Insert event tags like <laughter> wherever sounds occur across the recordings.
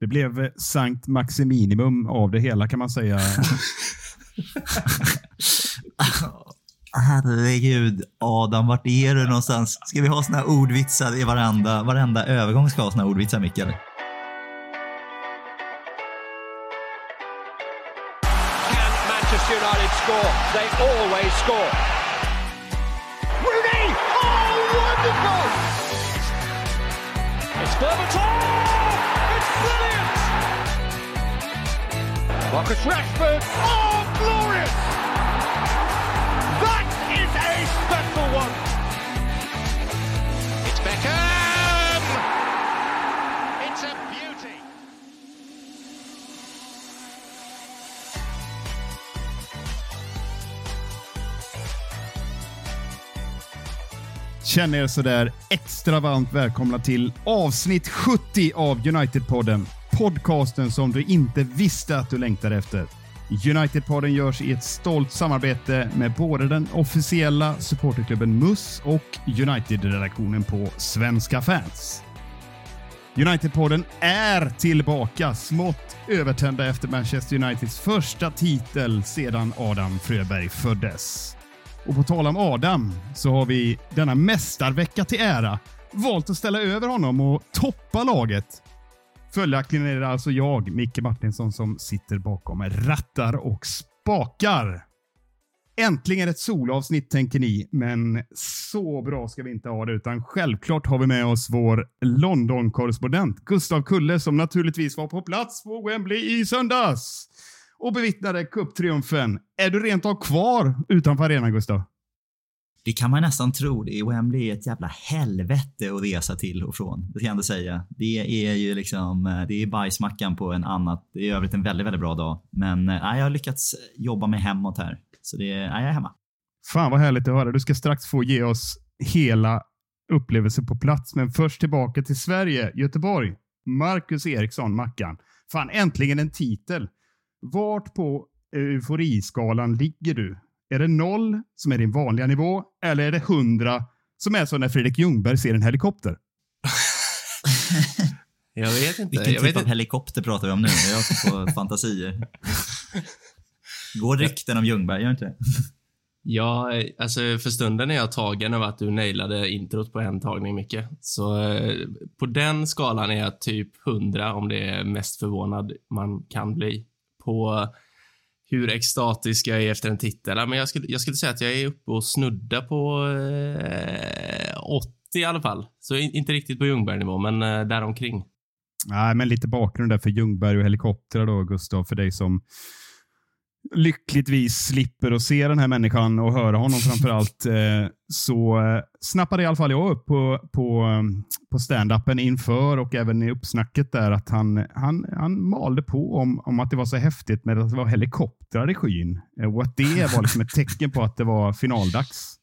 Det blev Sankt Maximinimum av det hela kan man säga. <laughs> Herregud, Adam, vart är du någonstans? Ska vi ha såna här ordvitsar i varenda, varenda övergång ska ha såna här ordvitsar, Micke? eller? Can Manchester United score? They always score. Marcus Rashford! Oh, glorious! That is a special one! It's Beckham! It's a beauty! Känn er sådär extra varmt välkomna till avsnitt 70 av United-podden. Podcasten som du inte visste att du längtade efter. United-podden görs i ett stolt samarbete med både den officiella supporterklubben MUS och United-redaktionen på Svenska fans. United-podden är tillbaka, smått övertända efter Manchester Uniteds första titel sedan Adam Fröberg föddes. Och på tal om Adam så har vi denna mästarvecka till ära valt att ställa över honom och toppa laget. Följaktligen är det alltså jag, Micke Martinsson, som sitter bakom rattar och spakar. Äntligen ett solavsnitt tänker ni, men så bra ska vi inte ha det, utan självklart har vi med oss vår London-korrespondent Gustav Kulle som naturligtvis var på plats på Wembley i söndags och bevittnade cuptriumfen. Är du rent av kvar utanför arenan, Gustav? Det kan man nästan tro. Det är Wembley är ett jävla helvete att resa till och från. Det kan jag ändå säga. Det är ju liksom, eh, det är bajsmackan på en annat. I övrigt en väldigt, väldigt bra dag. Men eh, nej, jag har lyckats jobba mig hemåt här. Så det, nej, jag är hemma. Fan vad härligt att höra. Du ska strax få ge oss hela upplevelsen på plats. Men först tillbaka till Sverige, Göteborg. Marcus Eriksson, Mackan. Fan, äntligen en titel. Vart på eh, euforiskalan ligger du? Är det noll som är din vanliga nivå eller är det hundra som är som när Fredrik Ljungberg ser en helikopter? <laughs> Jag vet inte. Vilken jag typ vet av inte. helikopter pratar vi om nu? Jag har på <laughs> fantasier. Går rykten om Ljungberg, gör inte det? Ja, alltså för stunden är jag tagen över att du nailade introt på en tagning, Micke. Så eh, på den skalan är jag typ 100 om det är mest förvånad man kan bli. På hur extatisk jag är efter en titel. Men jag skulle, jag skulle säga att jag är uppe och snudda på eh, 80 i alla fall. Så in- inte riktigt på Ljungberg-nivå, men eh, däromkring. Nej, men lite bakgrund där för Ljungberg och helikoptrar då, Gustav, för dig som lyckligtvis slipper att se den här människan och höra honom framför allt, eh, så eh, snappade i alla fall jag upp på, på, eh, på stand-upen inför och även i uppsnacket där att han, han, han malde på om, om att det var så häftigt med att det var helikoptrar i skyn och att det var liksom ett tecken på att det var finaldags.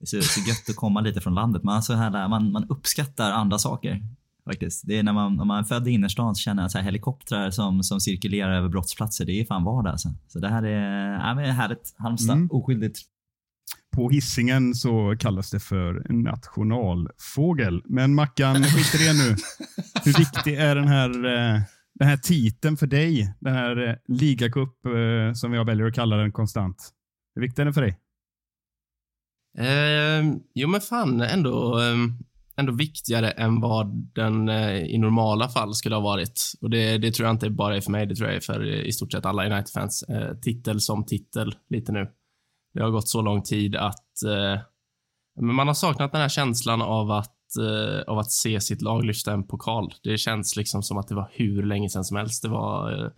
Det är så, gött att komma lite från landet. Man, så här, där- man, man uppskattar andra saker. Faktiskt. Det är när man, när man är född i innerstan så känner jag att så här, helikoptrar som, som cirkulerar över brottsplatser, det är fan vardag. Alltså. Så det här är, ja, men härligt. Halmstad, Mm. oskyldigt. På hissingen så kallas det för nationalfågel. Men Mackan, skit i det nu. Hur viktig är den här, eh, den här titeln för dig? Den här eh, ligacup eh, som jag väljer att kalla den konstant. Hur viktig är den för dig? Eh, jo, men fan, ändå, eh, ändå viktigare än vad den eh, i normala fall skulle ha varit. Och det, det tror jag inte bara är för mig, det tror jag är för eh, i stort sett alla United-fans. Eh, titel som titel, lite nu. Det har gått så lång tid att eh, man har saknat den här känslan av att, eh, av att se sitt lag lyfta en pokal. Det känns liksom som att det var hur länge sedan som helst. Det var eh,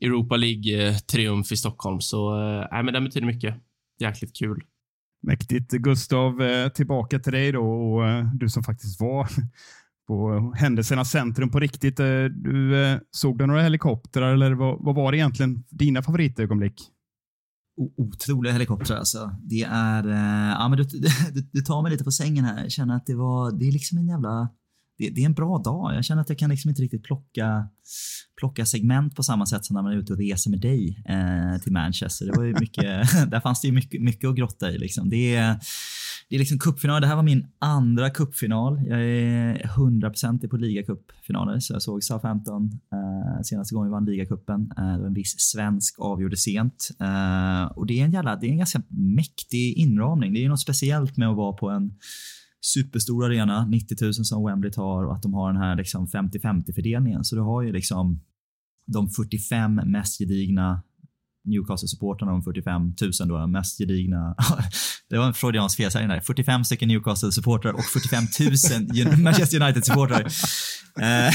Europa League-triumf eh, i Stockholm, så eh, nej, men den betyder mycket. Jäkligt kul. Mäktigt. Gustav, eh, tillbaka till dig då och eh, du som faktiskt var <laughs> på händelsernas centrum på riktigt. Eh, du såg du några helikoptrar eller vad, vad var det egentligen dina favoritögonblick? Otroliga helikoptrar alltså. Det är, ja men du, <laughs> du, du tar mig lite på sängen här. Jag känner att det var, det är liksom en jävla, det, det är en bra dag. Jag känner att jag kan liksom inte riktigt plocka, plocka segment på samma sätt som när man är ute och reser med dig eh, till Manchester. Det var ju <laughs> mycket, där fanns det ju mycket, mycket att grotta i liksom. Det är, det är liksom cupfinal. Det här var min andra cupfinal. Jag är 100% på ligacupfinaler, så jag såg Southampton eh, senaste gången vi vann ligacupen. Eh, en viss svensk avgjorde sent. Eh, och det är en jävla, det är en ganska mäktig inramning. Det är något speciellt med att vara på en superstor arena, 90 000 som Wembley tar och att de har den här liksom 50-50 fördelningen. Så du har ju liksom de 45 mest gedigna Newcastle-supportrarna, de 45 000 då, mest gedigna. <laughs> det var en freudiansk felsägning där. 45 stycken Newcastle-supportrar och 45 000 <laughs> Manchester United-supportrar. uh, <laughs>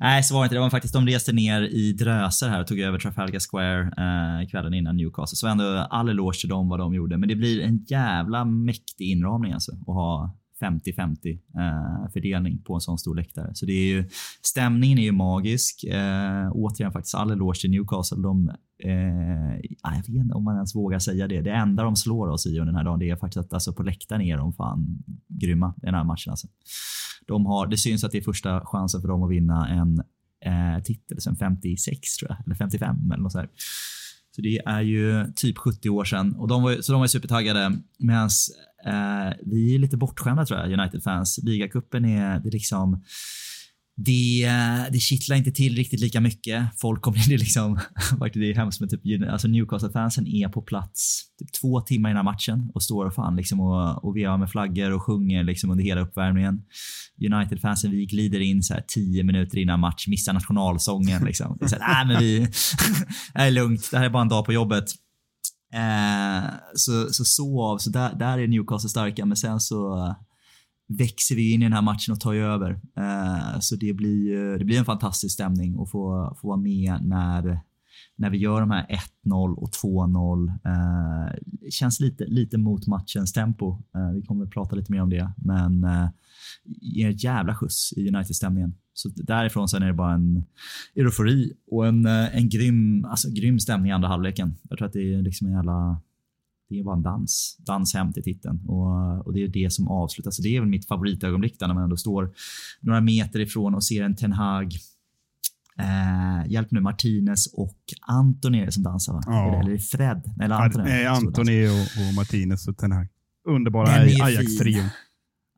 nej, så var det inte. Det var faktiskt, de reste ner i dröser här och tog över Trafalgar Square uh, kvällen innan Newcastle. Så ändå all eloge till dem vad de gjorde. Men det blir en jävla mäktig inramning alltså att ha 50-50 eh, fördelning på en sån stor läktare. Så det är ju, stämningen är ju magisk. Eh, återigen faktiskt all eloge till Newcastle. De, eh, ah, jag vet inte om man ens vågar säga det. Det enda de slår oss i under den här dagen det är faktiskt att alltså, på läktaren är de fan grymma i den här matchen. Alltså. De har, det syns att det är första chansen för dem att vinna en eh, titel liksom sen 56 tror jag, eller 55 eller något sånt. Så det är ju typ 70 år sedan och de var, så de var supertaggade. Medan eh, vi är lite bortskämda tror jag, United-fans. Ligacupen är, det liksom det, eh, det kittlar inte till riktigt lika mycket. Folk kommer in liksom, <laughs> det är hemskt men typ, alltså Newcastle-fansen är på plats typ två timmar innan matchen och står och fan liksom och, och vevar med flaggor och sjunger liksom under hela uppvärmningen. United-fansen, vi glider in så här tio minuter innan match, missar nationalsången liksom. Det är, så här, äh, men vi, <laughs> det är lugnt, det här är bara en dag på jobbet. Eh, så, så så av, så där, där är Newcastle starka, men sen så växer vi in i den här matchen och tar ju över. Eh, så det blir, det blir en fantastisk stämning att få, få vara med när, när vi gör de här 1-0 och 2-0. Eh, känns lite, lite mot matchens tempo. Eh, vi kommer att prata lite mer om det, men eh, ger ett jävla skjuts i United-stämningen. Så därifrån sen är det bara en eufori och en, eh, en grym, alltså, grym stämning i andra halvleken. Jag tror att det är liksom en jävla det är bara en dans. Dans hem till titeln. Och, och det är det som avslutas. Så det är väl mitt favoritögonblick när man ändå står några meter ifrån och ser en Ten Hag Eh, hjälp nu, Martinez och Anton är det som dansar va? Ja. Eller Fred? Eller Anton, Nej, Antoni och, och Martinez och Ten Hag. Underbara Ajax-trion.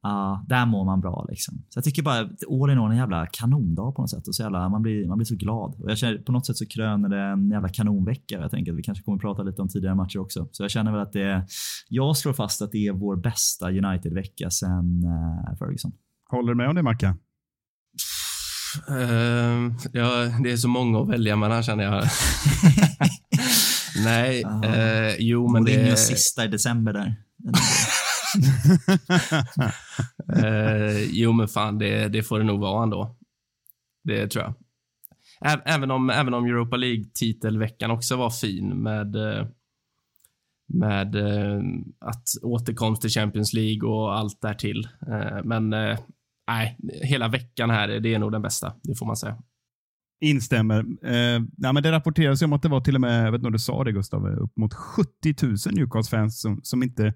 Ja, där mår man bra liksom. Så jag tycker bara all in all en jävla kanondag på något sätt. Och så jävla, man, blir, man blir så glad. Och jag känner på något sätt så kröner det en jävla kanonvecka. Jag tänker att vi kanske kommer att prata lite om tidigare matcher också. Så jag känner väl att det jag slår fast att det är vår bästa United-vecka sen uh, Ferguson. Håller du med om det Mackan? Uh, ja, det är så många att välja mellan känner jag. <laughs> Nej, uh, jo men Mourinho det... sista i december där eh, jo men fan, det, det får det nog vara ändå. Det tror jag. Ä även om, även om Europa League-titelveckan också var fin med eh, med eh, att återkomst till Champions League och allt därtill. Eh, men nej, hela veckan här, det är nog den bästa. Det får man säga. Instämmer. Eh, nej, men det rapporteras om att det var till och med, jag vet inte om du sa det Gustav, upp mot 70 000 Newcastle-fans som, som inte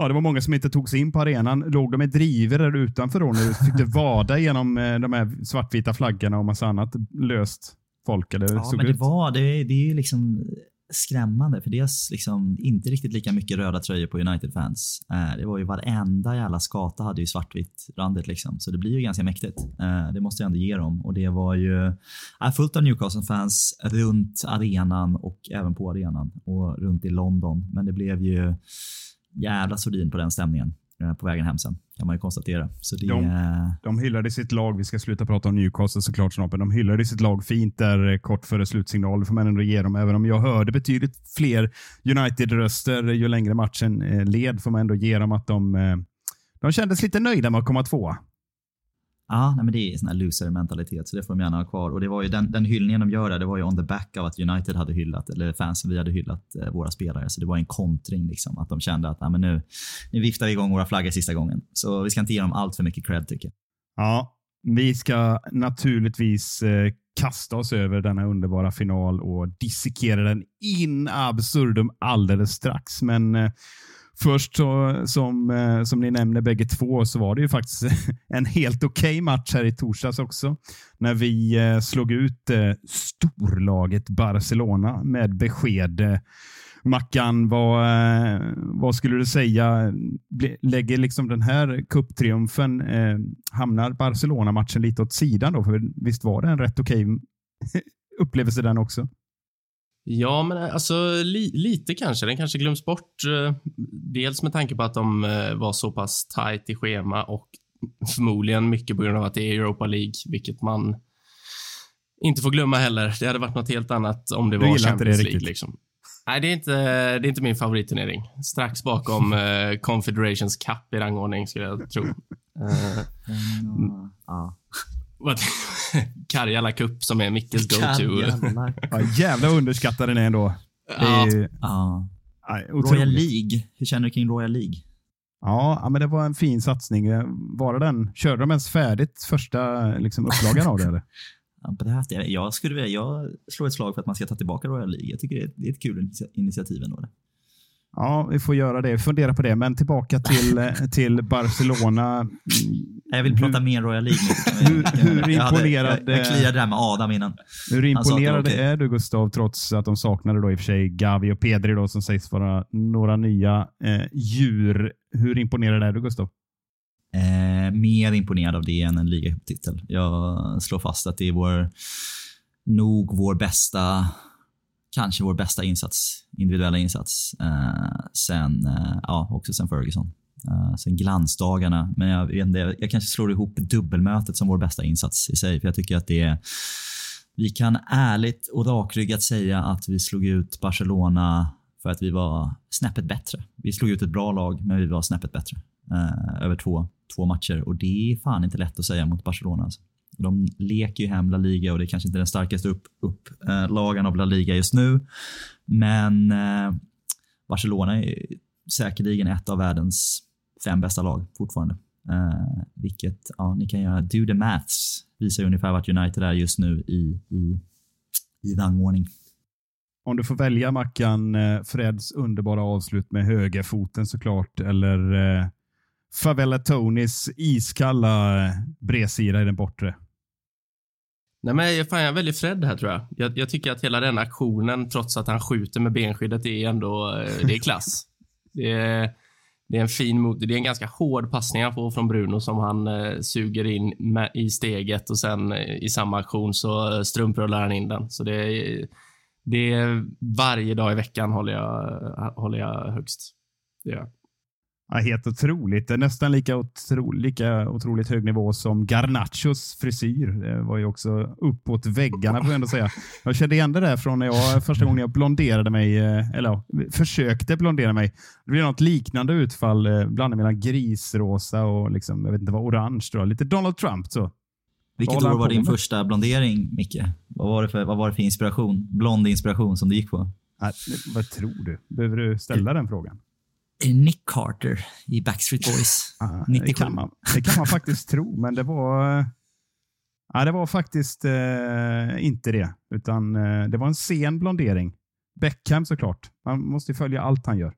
Ja, det var många som inte tog sig in på arenan. Låg de med driver där utanför då, när du fick vada genom eh, de här svartvita flaggorna och massa annat löst folk? Eller ja, men det ut? var, det, det är ju liksom skrämmande för dels liksom inte riktigt lika mycket röda tröjor på United-fans. Det var ju varenda jävla skata hade ju svartvitt randigt liksom, så det blir ju ganska mäktigt. Eh, det måste jag ändå ge dem och det var ju fullt av Newcastle-fans runt arenan och även på arenan och runt i London. Men det blev ju jävla sordin på den stämningen eh, på vägen hem sen, kan man ju konstatera. Så det, De- De hyllade sitt lag. Vi ska sluta prata om Newcastle såklart snart, men de hyllade sitt lag fint där eh, kort före slutsignal. Får man ändå ge dem. Även om jag hörde betydligt fler United-röster ju längre matchen eh, led, får man ändå ge dem att de, de kändes lite nöjda med att komma tvåa. Ja, nej, men det är sån här loser-mentalitet, så det får de gärna ha kvar. Och det var ju den, den hyllningen de gör där, det var ju on the back av att United hade hyllat, eller fansen vi hade hyllat eh, våra spelare. Så det var en kontring, liksom, att de kände att ah, men nu, nu viftar vi igång våra flaggor sista gången. Så vi ska inte ge dem allt för mycket cred tycker jag. Ja, vi ska naturligtvis eh, kasta oss över denna underbara final och dissekera den in absurdum alldeles strax. Men eh, först så, som, eh, som ni nämner bägge två så var det ju faktiskt <laughs> en helt okej match här i torsdags också. När vi eh, slog ut eh, storlaget Barcelona med besked. Mackan, vad, vad skulle du säga? Lägger liksom den här kupptriumfen, eh, hamnar Barcelona-matchen lite åt sidan då? För visst var det en rätt okej <laughs> upplevelse den också? Ja, men alltså li, lite kanske. Den kanske glöms bort. Eh, dels med tanke på att de eh, var så pass tight i schema och förmodligen mycket på grund av att det är Europa League, vilket man inte får glömma heller. Det hade varit något helt annat om det du var Champions det League. Liksom. Nej, det är, inte, det är inte min favoritturnering. Strax bakom uh, <laughs> Confederations Cup i rangordning, skulle jag tro. Uh, mm, <laughs> ja. <laughs> Karjala Cup som är Mickes go-to. <laughs> ja, jävla underskattad den är ändå. Ja. ja. Royal League. Hur känner du kring Royal League? Ja, men det var en fin satsning. Var den, körde de ens färdigt första liksom, upplagan av det? Eller? <laughs> Jag, skulle, jag slår ett slag för att man ska ta tillbaka Royal League. Jag tycker det är, det är ett kul initiativ ändå. Ja, vi får göra det. Vi funderar på det. Men tillbaka till, till Barcelona. Jag vill prata mer Royal League. <laughs> Hur, hur imponerad... Jag, jag kliade där med Adam innan. Hur imponerad okay. är du Gustav, trots att de saknade då i och för sig Gavi och Pedri då, som sägs vara några nya eh, djur. Hur imponerad är du Gustav? Eh, mer imponerad av det än en ligatitel. Jag slår fast att det är vår, nog vår bästa kanske vår bästa insats, individuella insats eh, sen, eh, ja, också sen Ferguson. Uh, sen glansdagarna, men jag, vet inte, jag kanske slår ihop dubbelmötet som vår bästa insats i sig. För jag tycker att det är, vi kan ärligt och rakryggat säga att vi slog ut Barcelona för att vi var snäppet bättre. Vi slog ut ett bra lag, men vi var snäppet bättre uh, över två, två matcher och det är fan inte lätt att säga mot Barcelona. Alltså. De leker ju hem La Liga och det är kanske inte den starkaste upplagan upp, uh, av La Liga just nu. Men Barcelona är säkerligen ett av världens fem bästa lag fortfarande. Uh, vilket, ja, ni kan göra, do the maths, visar ungefär vart United är just nu i, i, i rangordning. Om du får välja Mackan, eh, Freds underbara avslut med högerfoten såklart, eller eh, Favela Tonys iskalla eh, bredsida i den bortre? Nej, men fan, jag väljer Fred här tror jag. jag. jag. tycker att hela den aktionen, trots att han skjuter med benskyddet, är ändå det är klass. det är, det är en fin mot, det är en ganska hård passning han får från Bruno som han eh, suger in med, i steget och sen eh, i samma aktion så eh, strumprullar han in den. Så det är, det är varje dag i veckan håller jag, eh, håller jag högst. Det gör Ja, helt otroligt. Det är nästan lika, otro, lika otroligt hög nivå som Garnachos frisyr. Det var ju också uppåt väggarna får jag ändå säga. Jag kände igen det där från när jag, första gången jag blonderade mig, eh, eller ja, försökte blondera mig. Det blev något liknande utfall, eh, blandning mellan grisrosa och liksom, jag vet inte vad, orange. Då. Lite Donald Trump. så. Vilket år var din första blondering, Micke? Vad var, det för, vad var det för inspiration? Blond inspiration som du gick på? Nej, vad tror du? Behöver du ställa den frågan? Nick Carter i Backstreet Boys. Ja, det, kan man, det kan man faktiskt tro, men det var, ja, det var faktiskt eh, inte det. Utan eh, Det var en sen blondering. Beckham såklart. Man måste följa allt han gör.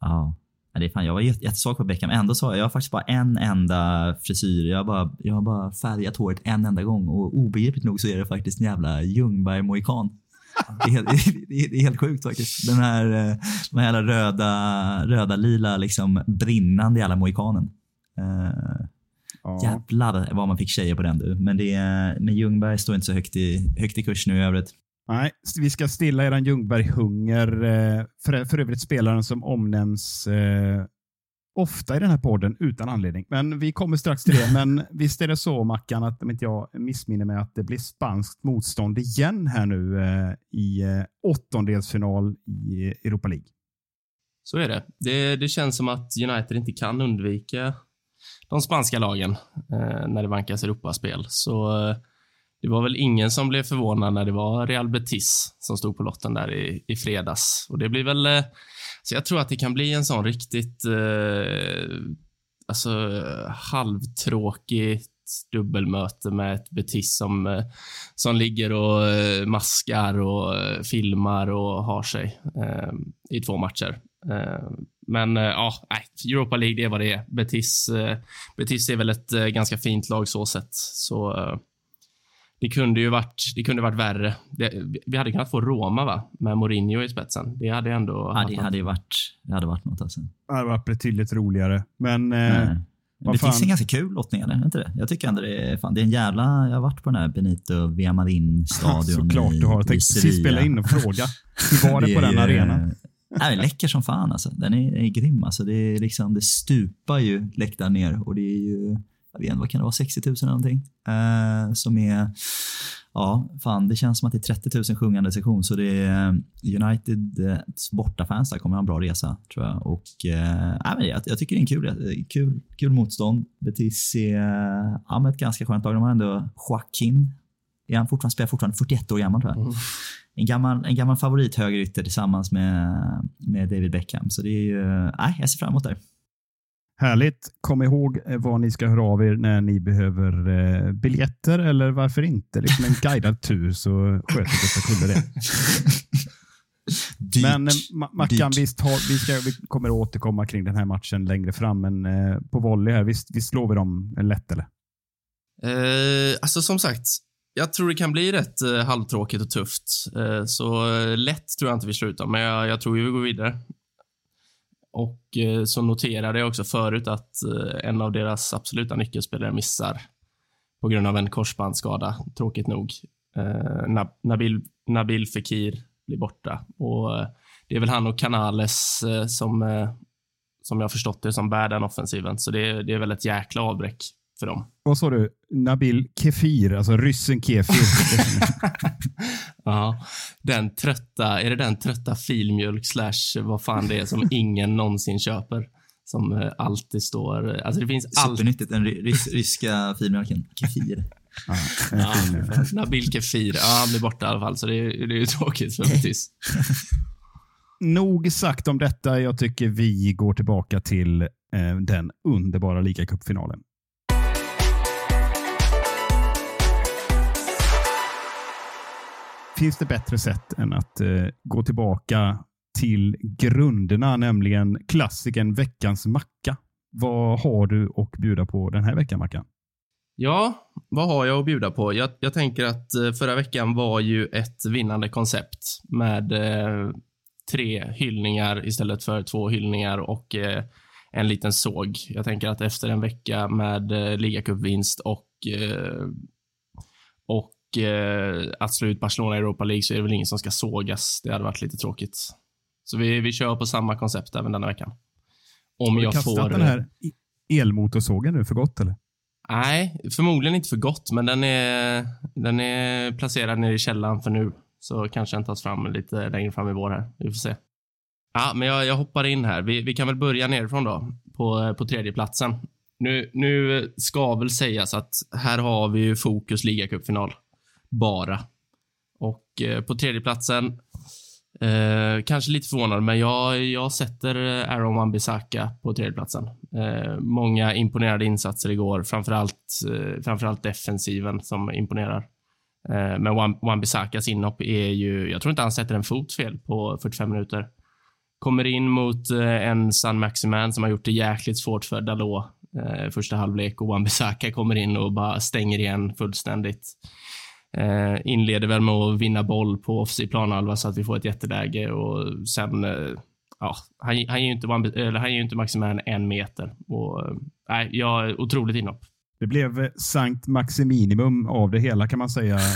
Ja, det är fan, jag var jättesvag på Beckham. Ändå så jag har faktiskt bara en enda frisyr. Jag har bara, jag har bara färgat håret en enda gång och obegripligt nog så är det faktiskt en jävla Ljungberg-mohikan. Det är, helt, det är helt sjukt faktiskt. Den här, eh, den här röda, röda, lila, liksom brinnande jävla mohikanen. Uh, ja. Jävlar vad man fick tjejer på den du. Men, det, men Ljungberg står inte så högt i, högt i kurs nu i övrigt. Nej, vi ska stilla eran Ljungberg-hunger. Eh, för, för övrigt spelaren som omnämns ofta i den här podden utan anledning. Men vi kommer strax till det. Men <laughs> visst är det så Mackan, att om inte jag missminner mig, att det blir spanskt motstånd igen här nu eh, i eh, åttondelsfinal i Europa League. Så är det. det. det. känns som att United inte kan undvika de spanska lagen eh, när det vankas Europaspel. Så eh, det var väl ingen som blev förvånad när det var Real Betis som stod på lotten där i, i fredags. Och det blir väl eh, så jag tror att det kan bli en sån riktigt eh, alltså, halvtråkigt dubbelmöte med ett Betis som, eh, som ligger och eh, maskar och eh, filmar och har sig eh, i två matcher. Eh, men eh, ja, Europa League, det är vad det är. Betis, eh, Betis är väl ett eh, ganska fint lag så sett. Så det kunde ju varit, det kunde varit värre. Det, vi hade kunnat få Roma va? med Mourinho i spetsen. Det hade ändå... Ja, det hade ju varit, det hade varit något. Alltså. Det hade varit betydligt roligare. Men eh, det fan. finns en ganska kul lottning, eller? Inte det? Jag tycker ändå det är, fan, det är en jävla... Jag har varit på den här Benito Villamarin-stadion såklart i, du har. Jag i tänkte precis spela in och fråga. Hur var det på <laughs> den ju- arenan? Nej, det är läcker som fan alltså. Den är, är grym alltså. Det, är liksom, det stupar ju läktaren ner och det är ju, inte, vad kan det vara, 60 000 eller någonting? Eh, som är, ja, fan det känns som att det är 30 000 sjungande sektion så det är eh, Uniteds bortafans där kommer ha en bra resa tror jag. Och eh, men jag, jag tycker det är en kul, eh, kul, kul motstånd. Betis är eh, ja, men ett ganska skönt lag. De har ändå Joaquin, är han fortfarande, spelar fortfarande 41 år gammal tror jag Mm. en gammal, en gammal favorit högerytter tillsammans med, med David Beckham. Så det är ju, nej, jag ser fram emot det. Härligt. Kom ihåg eh, vad ni ska höra av er när ni behöver eh, biljetter eller varför inte? Liksom en guidad tur så sköter Gustav Kulle det. Dyrt. Men eh, Ma- Mackan, visst har, vi, ska, vi kommer att återkomma kring den här matchen längre fram, men eh, på volley här, visst, visst slår vi dem lätt eller? Eh, alltså som sagt, jag tror det kan bli rätt eh, halvtråkigt och tufft. Eh, så eh, lätt tror jag inte vi slår ut dem, men jag, jag tror vi går vidare. Och eh, så noterade jag också förut att eh, en av deras absoluta nyckelspelare missar på grund av en korsbandsskada, tråkigt nog. Eh, Nab Nabil, Nabil Fekir blir borta och det är väl han och Canales som, som jag förstått det, som bär den offensiven. Så det, är- det är väl ett jäkla avbräck för dem. Vad sa du? Nabil Kefir, alltså ryssen Kefir. <laughs> Ja, den trötta, är det den trötta filmjölk slash vad fan det är som <laughs> ingen någonsin köper? Som eh, alltid står, alltså det finns alltid, Supernyttigt, den ry- rys, ryska filmjölken. Kefir. ja, eh, Nabil Kefir, ja han blir borta i alla fall så det är, det är ju tråkigt för Betis. <laughs> Nog sagt om detta. Jag tycker vi går tillbaka till eh, den underbara ligacupfinalen. Finns det bättre sätt än att eh, gå tillbaka till grunderna, nämligen klassikern veckans macka? Vad har du att bjuda på den här veckan, Mackan? Ja, vad har jag att bjuda på? Jag, jag tänker att eh, förra veckan var ju ett vinnande koncept med eh, tre hyllningar istället för två hyllningar och eh, en liten såg. Jag tänker att efter en vecka med eh, ligacupvinst och, eh, och eh, att slå ut Barcelona i Europa League så är det väl ingen som ska sågas. Det hade varit lite tråkigt. Så vi, vi kör på samma koncept även denna veckan. Om jag kastat får... den här i- elmotorsågen nu för gott, eller? Nej, förmodligen inte för gott, men den är, den är placerad nere i källaren för nu. Så kanske den tas fram lite längre fram i vår här. Vi får se. Ja, men jag, jag hoppar in här. Vi, vi kan väl börja nerifrån då, på, på tredje platsen. Nu, nu ska väl sägas att här har vi ju fokus ligacupfinal. Bara. Och eh, på tredje platsen Eh, kanske lite förvånad, men jag, jag sätter eh, Aaron Wan-Bissaka på tredjeplatsen. Eh, många imponerande insatser igår, framförallt, eh, framförallt defensiven som imponerar. Eh, men Wan- Wan-Bissakas inhopp är ju, jag tror inte han sätter en fot fel på 45 minuter. Kommer in mot eh, en San Maximan som har gjort det jäkligt svårt för Dalot eh, första halvlek och Wan-Bissaka kommer in och bara stänger igen fullständigt. Eh, inleder väl med att vinna boll på offensiv planhalva så att vi får ett jätteläge och sen, eh, ja, han, han ger ju inte, eller han ger ju inte Maximan en meter. Och, eh, nej, ja, otroligt inhopp. Det blev eh, Sankt Maximinimum av det hela kan man säga. <laughs>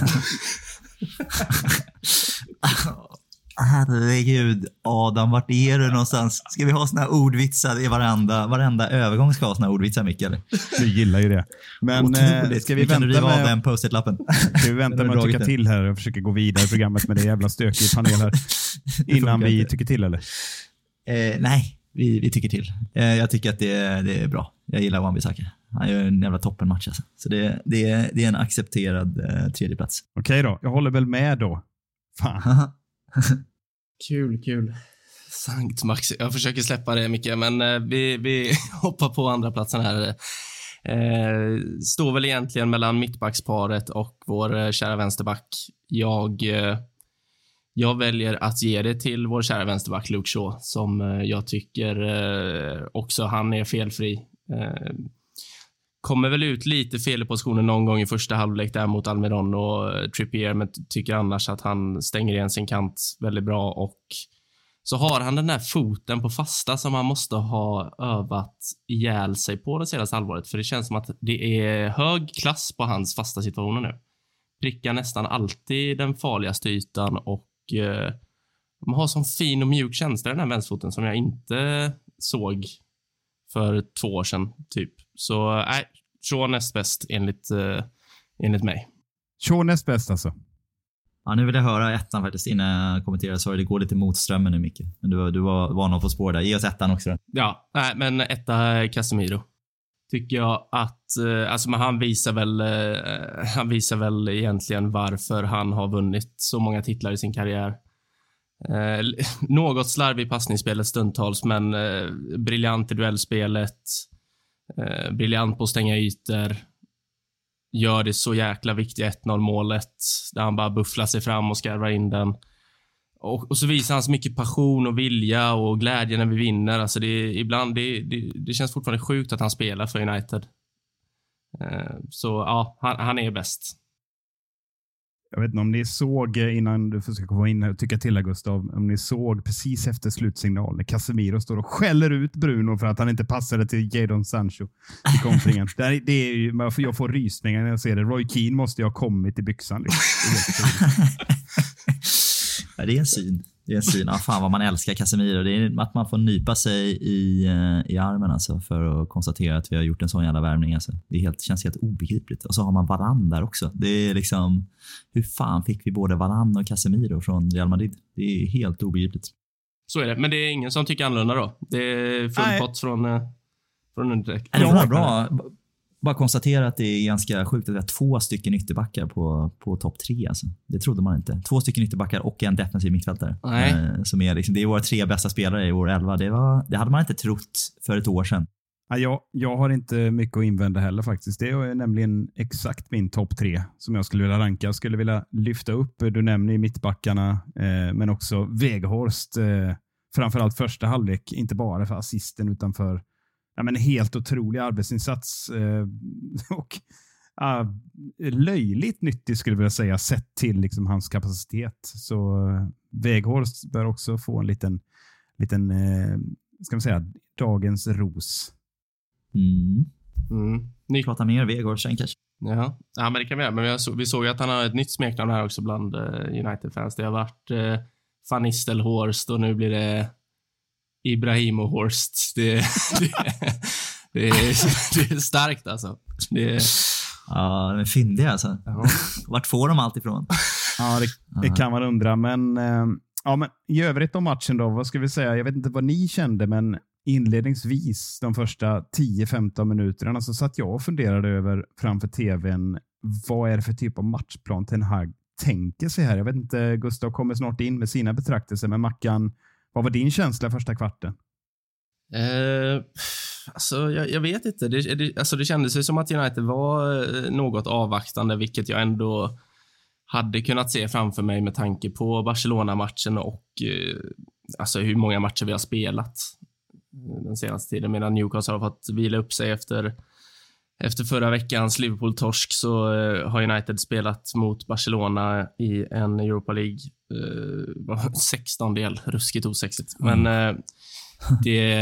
<laughs> Herregud, Adam, vart är du någonstans? Ska vi ha såna här ordvitsar i varenda, varenda övergång ska ha såna här ordvitsar, Micke? Eller? Du gillar ju det. Men eh, Otroligt. ska vi kan du vänta riva av med, den post-it-lappen. ska vi vänta med att tycka till här och försöka gå vidare i programmet med det jävla stökig panel här? <laughs> Innan vi tycker till eller? Eh, nej, vi, vi tycker till. Eh, jag tycker att det, är- det är bra. Jag gillar Wan-Bissaka. Han gör en jävla toppenmatch alltså. Så det, det, är- det är en accepterad eh, tredjeplats. Okej då, jag håller väl med då. Fan. <laughs> Kul, kul. Sankt Max. Jag försöker släppa det, Micke, men eh, vi, vi <laughs> hoppar på andra platsen här. Eh, står väl egentligen mellan mittbacksparet och vår eh, kära vänsterback. Jag, eh, jag väljer att ge det till vår kära vänsterback Luke Shaw, som eh, jag tycker eh, också han är felfri. Eh, Kommer väl ut lite fel i positionen någon gång i första halvlek där mot Almiron och eh, Trippier, men tycker annars att han stänger igen sin kant väldigt bra och så har han den där foten på fasta som han måste ha övat ihjäl sig på det senaste halvåret. För det känns som att det är hög klass på hans fasta situationer nu. Prickar nästan alltid den farligaste ytan och eh, man har sån fin och mjuk känsla i den här vänsterfoten som jag inte såg för två år sedan, typ. Så nej, Shaw näst bäst enligt, eh, enligt mig. Shaw näst bäst alltså? Ja, nu vill jag höra ettan faktiskt innan jag kommenterar. Sorry, det går lite mot strömmen nu Micke. Men du, du var, var någon på spår där. Ge oss ettan också. Då. Ja, nej, men etta Casemiro. Tycker jag att, eh, alltså men han visar väl, eh, han visar väl egentligen varför han har vunnit så många titlar i sin karriär. Eh, <laughs> något slarvig i passningsspelet stundtals, men eh, briljant i duellspelet. Eh, briljant på att stänga ytor. Gör det så jäkla viktiga 1-0 målet där han bara bufflar sig fram och skarvar in den. Och, och, så visar han så mycket passion och vilja och glädje när vi vinner. Alltså det, ibland, det, det, det känns fortfarande sjukt att han spelar för United. Eh, så ja, han, han är bäst. Jag vet inte om ni såg, eh, innan du försöker komma in och tycka till här Gustav, om ni såg precis efter slutsignal när Casemiro står och skäller ut Bruno för att han inte passade till Jadon Sancho i kontringen. <laughs> det, det är ju, jag får rysningar när jag ser det. Roy Keane måste ju ha kommit i byxan. Liksom. Det, är <laughs> det är en syn. Det är en syn. Ja, fan vad man älskar Casemiro. Det är att man får nypa sig i, eh, i armen alltså för att konstatera att vi har gjort en sån jävla värvning. Alltså. Det är helt, känns helt obegripligt. Och så har man Varann där också. Det är liksom, hur fan fick vi både Varann och Casemiro från Real Madrid? Det är helt obegripligt. Så är det, men det är ingen som tycker annorlunda då? Det är full pott från, eh, från underdäck? Det var bra bara konstatera att det är ganska sjukt att vi har två stycken ytterbackar på, på topp tre. Alltså. Det trodde man inte. Två stycken ytterbackar och en defensiv mittfältare. Eh, som är liksom, det är våra tre bästa spelare i vår elva. Det, var, det hade man inte trott för ett år sedan. Ja, jag, jag har inte mycket att invända heller faktiskt. Det är nämligen exakt min topp tre som jag skulle vilja ranka. Jag skulle vilja lyfta upp, du nämner mittbackarna, eh, men också Weghorst. Eh, framförallt första halvlek, inte bara för assisten utan för ja, men helt otrolig arbetsinsats. Eh, <laughs> och uh, löjligt nyttig skulle jag vilja säga, sett till liksom, hans kapacitet. Så uh, Weghorst bör också få en liten, liten uh, ska man säga, dagens ros. Mm. Mm. Ni pratar mer Weghorst sen kanske? Ja. ja, men det kan vi göra. Men vi, så, vi såg att han har ett nytt smeknamn här också bland uh, United-fans. Det har varit uh, Van Nistelhorst och nu blir det Ibrahim och Horst. Det, det, det, är, det är starkt alltså. Det är... Ja, de är fyndiga alltså. Ja. Vart får de allt ifrån? Ja, det, det kan man undra. Men, eh, ja, men i övrigt om matchen då, vad ska vi säga? Jag vet inte vad ni kände, men inledningsvis de första 10-15 minuterna så satt jag och funderade över framför tvn. Vad är det för typ av matchplan Ten Hag tänker sig här? Jag vet inte, Gustav kommer snart in med sina betraktelser, men Mackan, vad var din känsla första kvarten? Eh, alltså, jag, jag, vet inte. Det, det, alltså, det kändes ju som att United var eh, något avvaktande, vilket jag ändå hade kunnat se framför mig med tanke på Barcelona-matchen och eh, alltså hur många matcher vi har spelat den senaste tiden. Medan Newcastle har fått vila upp sig efter efter förra veckans Liverpool-torsk så uh, har United spelat mot Barcelona i en Europa League <laughs> uh, 16 del. Ruskigt osexigt. Mm. Men uh, det,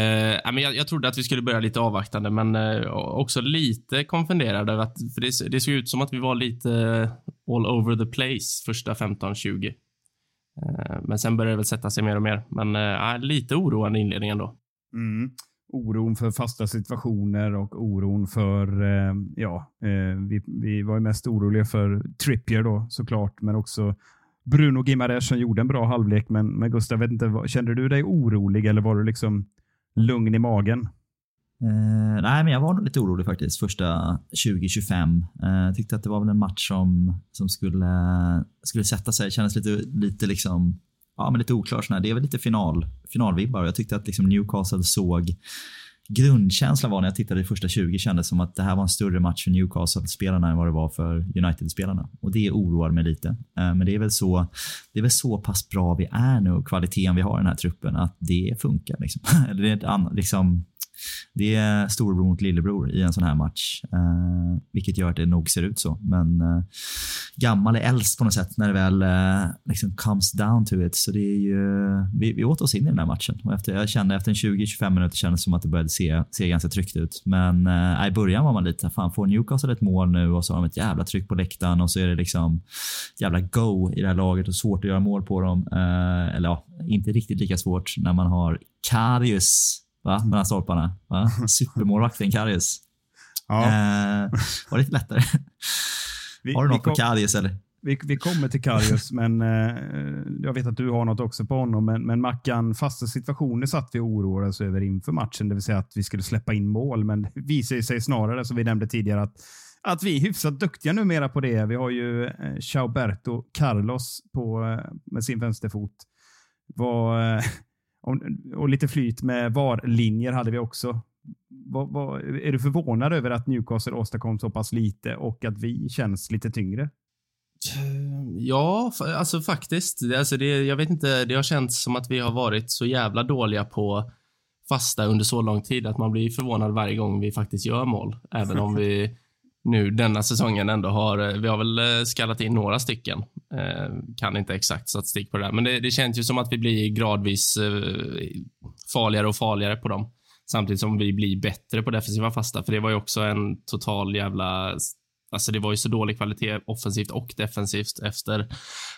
äh, men jag, jag, trodde att vi skulle börja lite avvaktande, men också lite konfunderad över att för det, det såg ut som att vi var lite all over the place första 15-20. Uh, men sen började det väl sätta sig mer och mer. Men uh, lite oroande inledning ändå. Mm oron för fasta situationer och oron för, eh, ja, eh, vi, vi var ju mest oroliga för Trippier då såklart, men också Bruno Gimares som gjorde en bra halvlek. Men, men Gustav, vet inte, kände du dig orolig eller var du liksom lugn i magen? Eh, nej, men jag var nog lite orolig faktiskt första 2025. Eh, tyckte att det var väl en match som, som skulle, skulle sätta sig. Kändes lite, lite liksom ja, men lite oklar. Sån här, Det är väl lite final, finalvibbar. Jag tyckte att liksom Newcastle såg Grundkänslan var när jag tittade i första 20 kändes som att det här var en större match för Newcastle-spelarna än vad det var för United-spelarna. Och det oroar mig lite. Eh, men det är väl så, det är väl så pass bra vi är nu och kvaliteten vi har i den här truppen att det funkar. Liksom. Eller <laughs> det är ett annat, liksom, det är storebror mot lillebror i en sån här match. eh, vilket gör att det nog ser ut så. Men eh, gammal är äldst på något sätt när det väl eh, liksom comes down to it. Så det är ju, vi, vi åt oss in i den här matchen. Och efter, jag kände efter 20-25 minuter kändes det som att det började se, se ganska tryggt ut. Men eh, i början var man lite, fan får Newcastle ett mål nu och så har de ett jävla tryck på läktaren och så är det liksom jävla go i det här laget och svårt att göra mål på dem. Eh, eller ja, inte riktigt lika svårt när man har Karius va? mellan stolparna. Va? <laughs> Supermålvakten Karius. Ja. Eh, var lite lättare? Vi, har du något kom, på Karius eller? Vi, vi kommer till Karius, <laughs> men eh, jag vet att du har något också på honom. Men, men Mackan, fasta situationer satt vi och oroade oss över inför matchen, det vill säga att vi skulle släppa in mål. Men det visar sig snarare, som vi nämnde tidigare, att att vi är hyfsat duktiga numera på det. Vi har ju eh, Chauberto Carlos på, eh, med sin vänsterfot. Var, eh, och lite flyt med VAR-linjer hade vi också. Var, var, är du förvånad över att Newcastle åstadkom så pass lite och att vi känns lite tyngre? Ja, alltså faktiskt. Alltså det, jag vet inte, det har känts som att vi har varit så jävla dåliga på fasta under så lång tid att man blir förvånad varje gång vi faktiskt gör mål. Även om vi <laughs> nu denna säsongen ändå har, vi har väl eh, skallat in några stycken. Eh, kan inte exakt statistik på det där, men det, det känns ju som att vi blir gradvis eh, farligare och farligare på dem. Samtidigt som vi blir bättre på defensiva fasta, för det var ju också en total jävla Alltså det var ju så dålig kvalitet offensivt och defensivt efter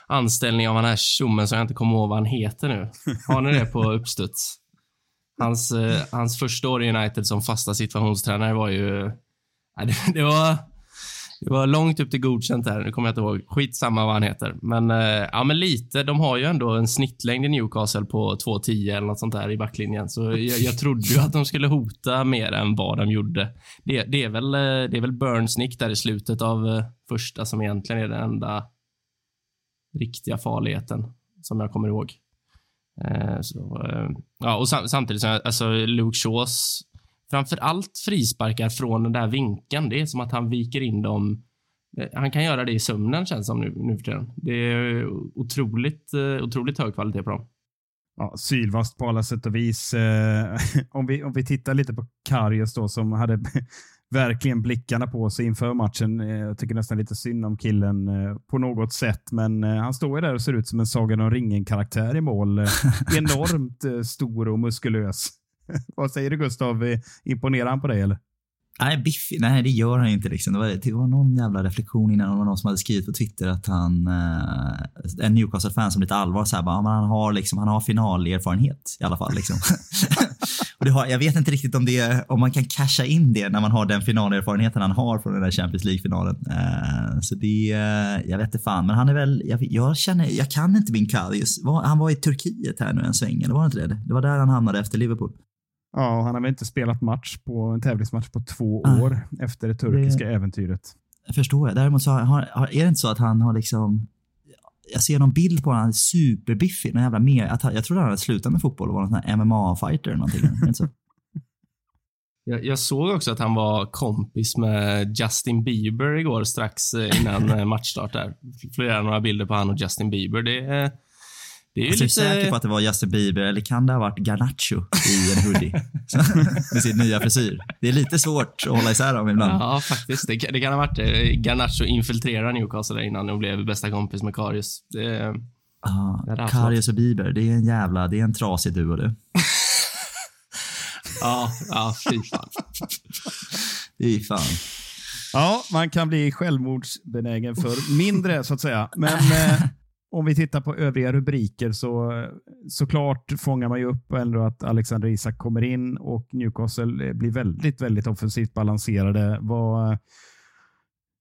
anställning av den här tjommen som jag inte kommer ihåg vad han heter nu. Har ni det på <laughs> uppstuds? Hans, eh, hans första år i United som fasta situationstränare var ju det, det, var, det var långt upp till godkänt här. Nu kommer jag inte ihåg. Skitsamma vad han heter. Men, eh, ja, men lite. De har ju ändå en snittlängd i Newcastle på 2,10 eller något sånt där i backlinjen. Så jag, jag trodde ju att de skulle hota mer än vad de gjorde. Det, det är, väl, eh, det är väl Burns-nick där i slutet av eh, första som egentligen är den enda riktiga farligheten som jag kommer ihåg. Eh, så, ja, och samtidigt, alltså Luke Shaws framför allt frisparkar från den där vinkeln. Det är som att han viker in dem. Eh, han kan göra det i sömnen känns som nu, nu för tiden. Det är otroligt, eh, otroligt hög kvalitet på dem. Ja, sylvast på alla sätt och vis. Eh, <laughs> om, vi, om vi tittar lite på Karius då som hade <laughs> verkligen blickarna på sig inför matchen. Jag tycker nästan lite synd om killen på något sätt, men han står ju där och ser ut som en Sagan om ringen-karaktär i mål. <laughs> Enormt stor och muskulös. <laughs> Vad säger du Gustav? Imponerar han på dig eller? Nej, Biffy, nej, det gör han inte. Liksom. Det, var, det var någon jävla reflektion innan. Det var någon som hade skrivit på Twitter att han, eh, en Newcastle-fan som lite allvar, så här, bara, han, har liksom, han har finalerfarenhet i alla fall. Liksom. <laughs> och det har, jag vet inte riktigt om, det, om man kan casha in det när man har den finalerfarenheten han har från den där Champions League-finalen. Eh, så det, eh, jag vet inte fan, men han är väl, jag, jag känner, jag kan inte min Karius. Han var i Turkiet här nu en sväng, eller var det inte det? Det var där han hamnade efter Liverpool. Ja, han har väl inte spelat match på en tävlingsmatch på två ah, år efter det turkiska det, äventyret. Jag förstår. Jag. Däremot så har, är det inte så att han har liksom jag ser någon bild på honom, han är superbiffig. Någon jävla mer, att jag trodde han hade slutat med fotboll och var någon MMA-fighter eller någonting. så? <laughs> Jag, jag, såg också att han var kompis med Justin Bieber igår strax eh, innan eh, matchstart. Där. Flera några bilder på han och Justin Bieber. Det, det är ju alltså, lite... Jag är säker på att det var Justin Bieber eller kan det ha varit Garnacho i en hoodie? <laughs> med sin nya frisyr. Det är lite svårt att hålla isär dem ibland. Ja, faktiskt. Det, det kan ha varit det. Eh, Garnacho infiltrerade Newcastle innan och blev bästa kompis med Karius. Det, ah, Karius och Bieber, det är en jävla, det är en trasig duo du. <laughs> ja, ja, fy fan. <laughs> Fy fan. Ja, man kan bli självmordsbenägen för mindre så att säga. Men eh, om vi tittar på övriga rubriker så såklart fångar man ju upp ändå att Alexander Isak kommer in och Newcastle eh, blir väldigt, väldigt offensivt balanserade. Vad,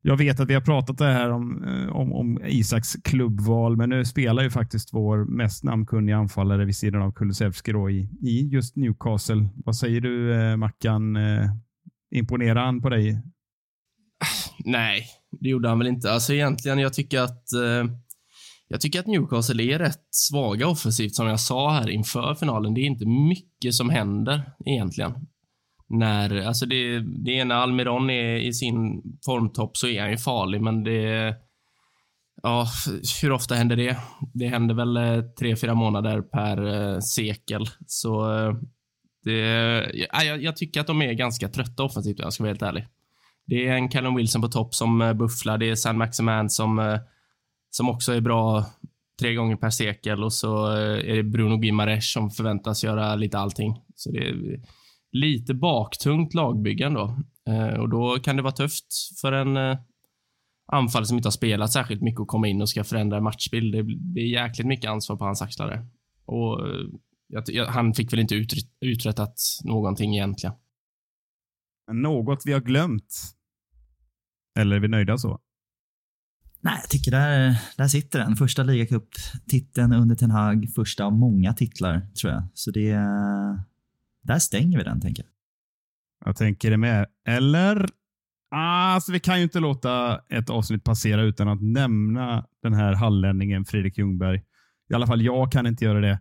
jag vet att vi har pratat det här om, eh, om, om Isaks klubbval, men nu spelar ju faktiskt vår mest namnkunniga anfallare vid sidan av Kulusevski i, i just Newcastle. Vad säger du, eh, Mackan? Eh, imponerar han på dig? Ah, nej, det gjorde han väl inte. Alltså egentligen, jag tycker att eh jag tycker att Newcastle är rätt svaga offensivt, som jag sa här inför finalen. Det är inte mycket som händer egentligen. När, alltså det, det är när Almiron är i sin formtopp så är han ju farlig, men det... Ja, hur ofta händer det? Det händer väl eh, tre, fyra månader per eh, sekel. Så eh, Det, jag, jag tycker att de är ganska trötta offensivt om jag ska vara helt ärlig. Det är en Callum Wilson på topp som eh, bufflar. Det är San Maximan som, som också är bra tre gånger per sekel och så eh, är det Bruno Gimares som förväntas göra lite allting. Så det är lite baktungt lagbygge ändå. Eh, och då kan det vara tufft för en eh, anfall som inte har spelat särskilt mycket att komma in och ska förändra matchbild. Det är jäkligt mycket ansvar på hans axlar Och han fick väl inte uträttat någonting egentligen. Något vi har glömt eller är vi nöjda så? Nej, jag tycker där, där sitter den. Första ligacup-titeln under Ten Hag. Första av många titlar, tror jag. Så det... Där stänger vi den, tänker jag. Jag tänker det med. Eller? Alltså, vi kan ju inte låta ett avsnitt passera utan att nämna den här hallänningen Fredrik Ljungberg. I alla fall jag kan inte göra det.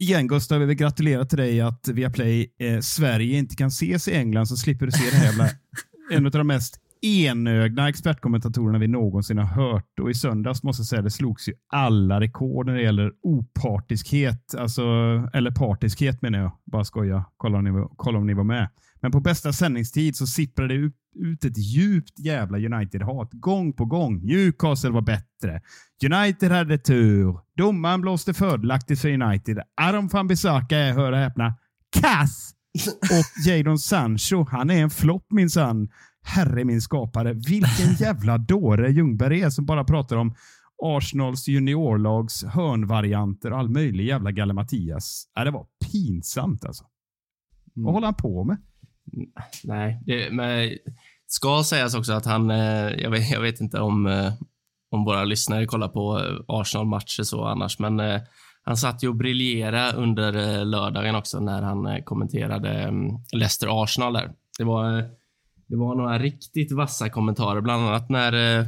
Igen Gustav, jag vill gratulera till dig att Viaplay eh, Sverige inte kan ses i England så slipper du se det här jävla <laughs> en av de mest enögda expertkommentatorerna vi någonsin har hört. Och i söndags måste jag säga, det slogs ju alla rekord när det gäller opartiskhet. Alltså, eller partiskhet menar jag. Bara skoja. Kolla om ni, var, kolla om ni var med. Men på bästa sändningstid så sipprade det ut ett djupt jävla United-hat gång på gång. Newcastle var bättre. United hade tur. Domaren blåste fördelaktigt för United. Aron van Bissaka är, hör och häpna, kass! Och Jadon Sancho, han är en flopp minsann. Herre min skapare, vilken <laughs> jävla dåre Ljungberg är som bara pratar om Arsenals juniorlags hörnvarianter och all möjlig jävla gallimatias. Äh, det var pinsamt alltså. Mm. Vad håller han på med? Nej, det men, ska sägas också att han, eh, jag vet, jag vet inte om, eh, om våra lyssnare kollar på eh, Arsenal-matcher så annars, men han satt ju och briljerade under lördagen också när han kommenterade mm, Leicester-Arsenal där. Det var det var några riktigt vassa kommentarer, bland annat när eh,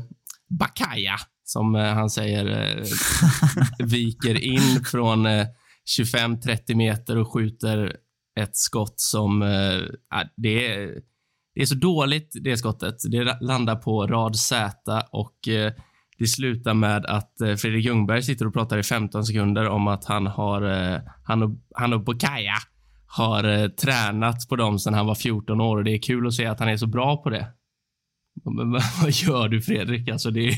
Bakaya, som eh, han säger, eh, <laughs> viker in från eh, 25-30 meter och skjuter ett skott som... Eh, det, är, det är så dåligt, det skottet. Det landar på rad Z och eh, det slutar med att eh, Fredrik Ljungberg sitter och pratar i 15 sekunder om att han har, han och, han och Bakaya har eh, tränat på dem sedan han var 14 år och det är kul att se att han är så bra på det. Men <laughs> vad gör du Fredrik? Alltså det,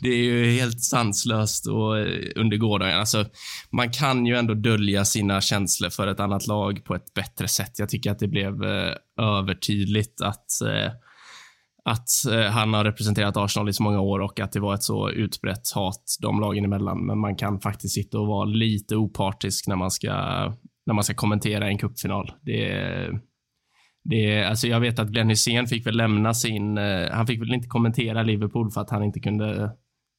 det är ju helt sanslöst och eh, under gårdagen. Alltså, man kan ju ändå dölja sina känslor för ett annat lag på ett bättre sätt. Jag tycker att det blev eh, övertydligt att eh, att eh, han har representerat Arsenal i så många år och att det var ett så utbrett hat de lagen emellan. Men man kan faktiskt sitta och vara lite opartisk när man ska när man ska kommentera en cupfinal. Det, det, alltså jag vet att Glenn Hysén fick väl lämna sin... Eh, han fick väl inte kommentera Liverpool för att han inte kunde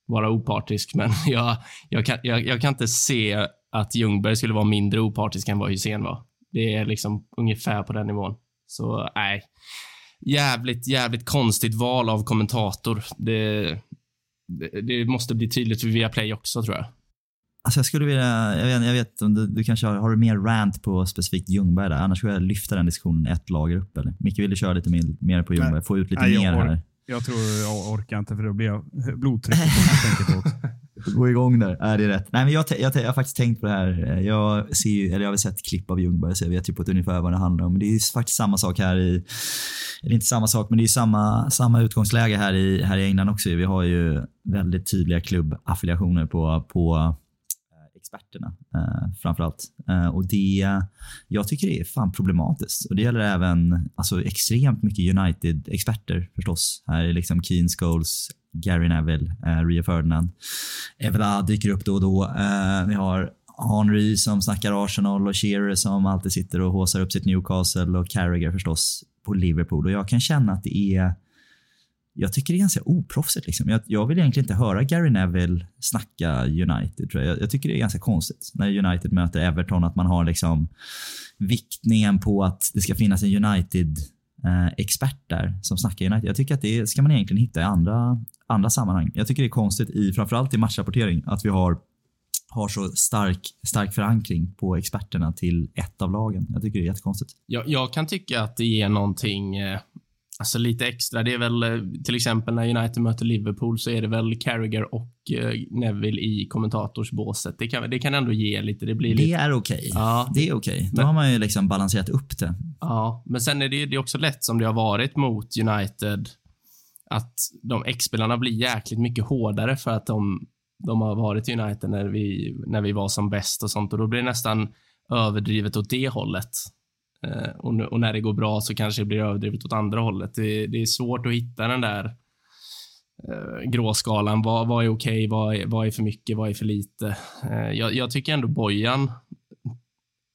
vara opartisk, men <laughs> jag, jag, kan, jag, jag kan inte se att Ljungberg skulle vara mindre opartisk än vad Hysén var. Det är liksom ungefär på den nivån. Så nej. Jävligt, jävligt konstigt val av kommentator. Det, det, det måste bli tydligt för Viaplay också tror jag. Alltså jag skulle vilja, jag vet, jag vet om du, du kanske har, har du mer rant på specifikt Ljungberg där? Annars skulle jag lyfta den diskussionen ett lager upp. Eller? Micke vill du köra lite mer, mer på Ljungberg, få ut lite Nej, mer här. Jag tror jag orkar inte för då blir jag <laughs> på. <laughs> Gå igång där. Är det är rätt. Nej, men jag, jag, jag, har faktiskt tänkt på det här. Jag, ser, eller jag har sett klipp av Ljungberg så jag vet ju på ett ungefär vad det handlar om. Men det är faktiskt samma sak här i, eller inte samma sak, men det är samma, samma utgångsläge här i, här i England också. Vi har ju väldigt tydliga klubbaffiliationer på, på experterna eh, framförallt. Eh, och det, jag tycker det är fan problematiskt. Och Det gäller även alltså, extremt mycket United-experter förstås. Här är liksom Keane, Scholes, Gary Neville, eh, Rio Ferdinand. Evela dyker upp då och då. Eh, vi har Henry som snackar Arsenal och Shearer som alltid sitter och håsar upp sitt Newcastle och Carragher förstås på Liverpool. Och jag kan känna att det är jag tycker det är ganska oproffsigt. Liksom. Jag, jag, vill egentligen inte höra Gary Neville snacka United. Tror jag. jag tycker det är ganska konstigt när United möter Everton att man har liksom viktningen på att det ska finnas en United-expert eh, där som snackar United. Jag tycker att det ska man egentligen hitta i andra, andra sammanhang. Jag tycker det är konstigt, i, framförallt i matchrapportering, att vi har har så stark, stark förankring på experterna till ett av lagen. Jag tycker det är jättekonstigt. Jag, jag kan tycka att det ger någonting eh, Alltså lite extra. Det är väl eh, till exempel när United möter Liverpool så är det väl Carragher och eh, Neville i kommentatorsbåset. Det kan, det kan ändå ge lite. Det blir Det lite... är okej. Ja. Det är okej. Då Men- har man ju liksom balanserat upp det. Ja, men sen är det, är också lätt som det har varit mot United att de X-spelarna blir jäkligt mycket hårdare för att de, de har varit i United när vi, när vi var som bäst och sånt och då blir det nästan överdrivet åt det hållet. Eh, och, och när det går bra så kanske det blir överdrivet åt andra hållet. Det, det är svårt att hitta den där eh, gråskalan. Vad, vad är okej? Vad, är, vad är för mycket? Vad är för lite? Eh, jag, jag tycker ändå Bojan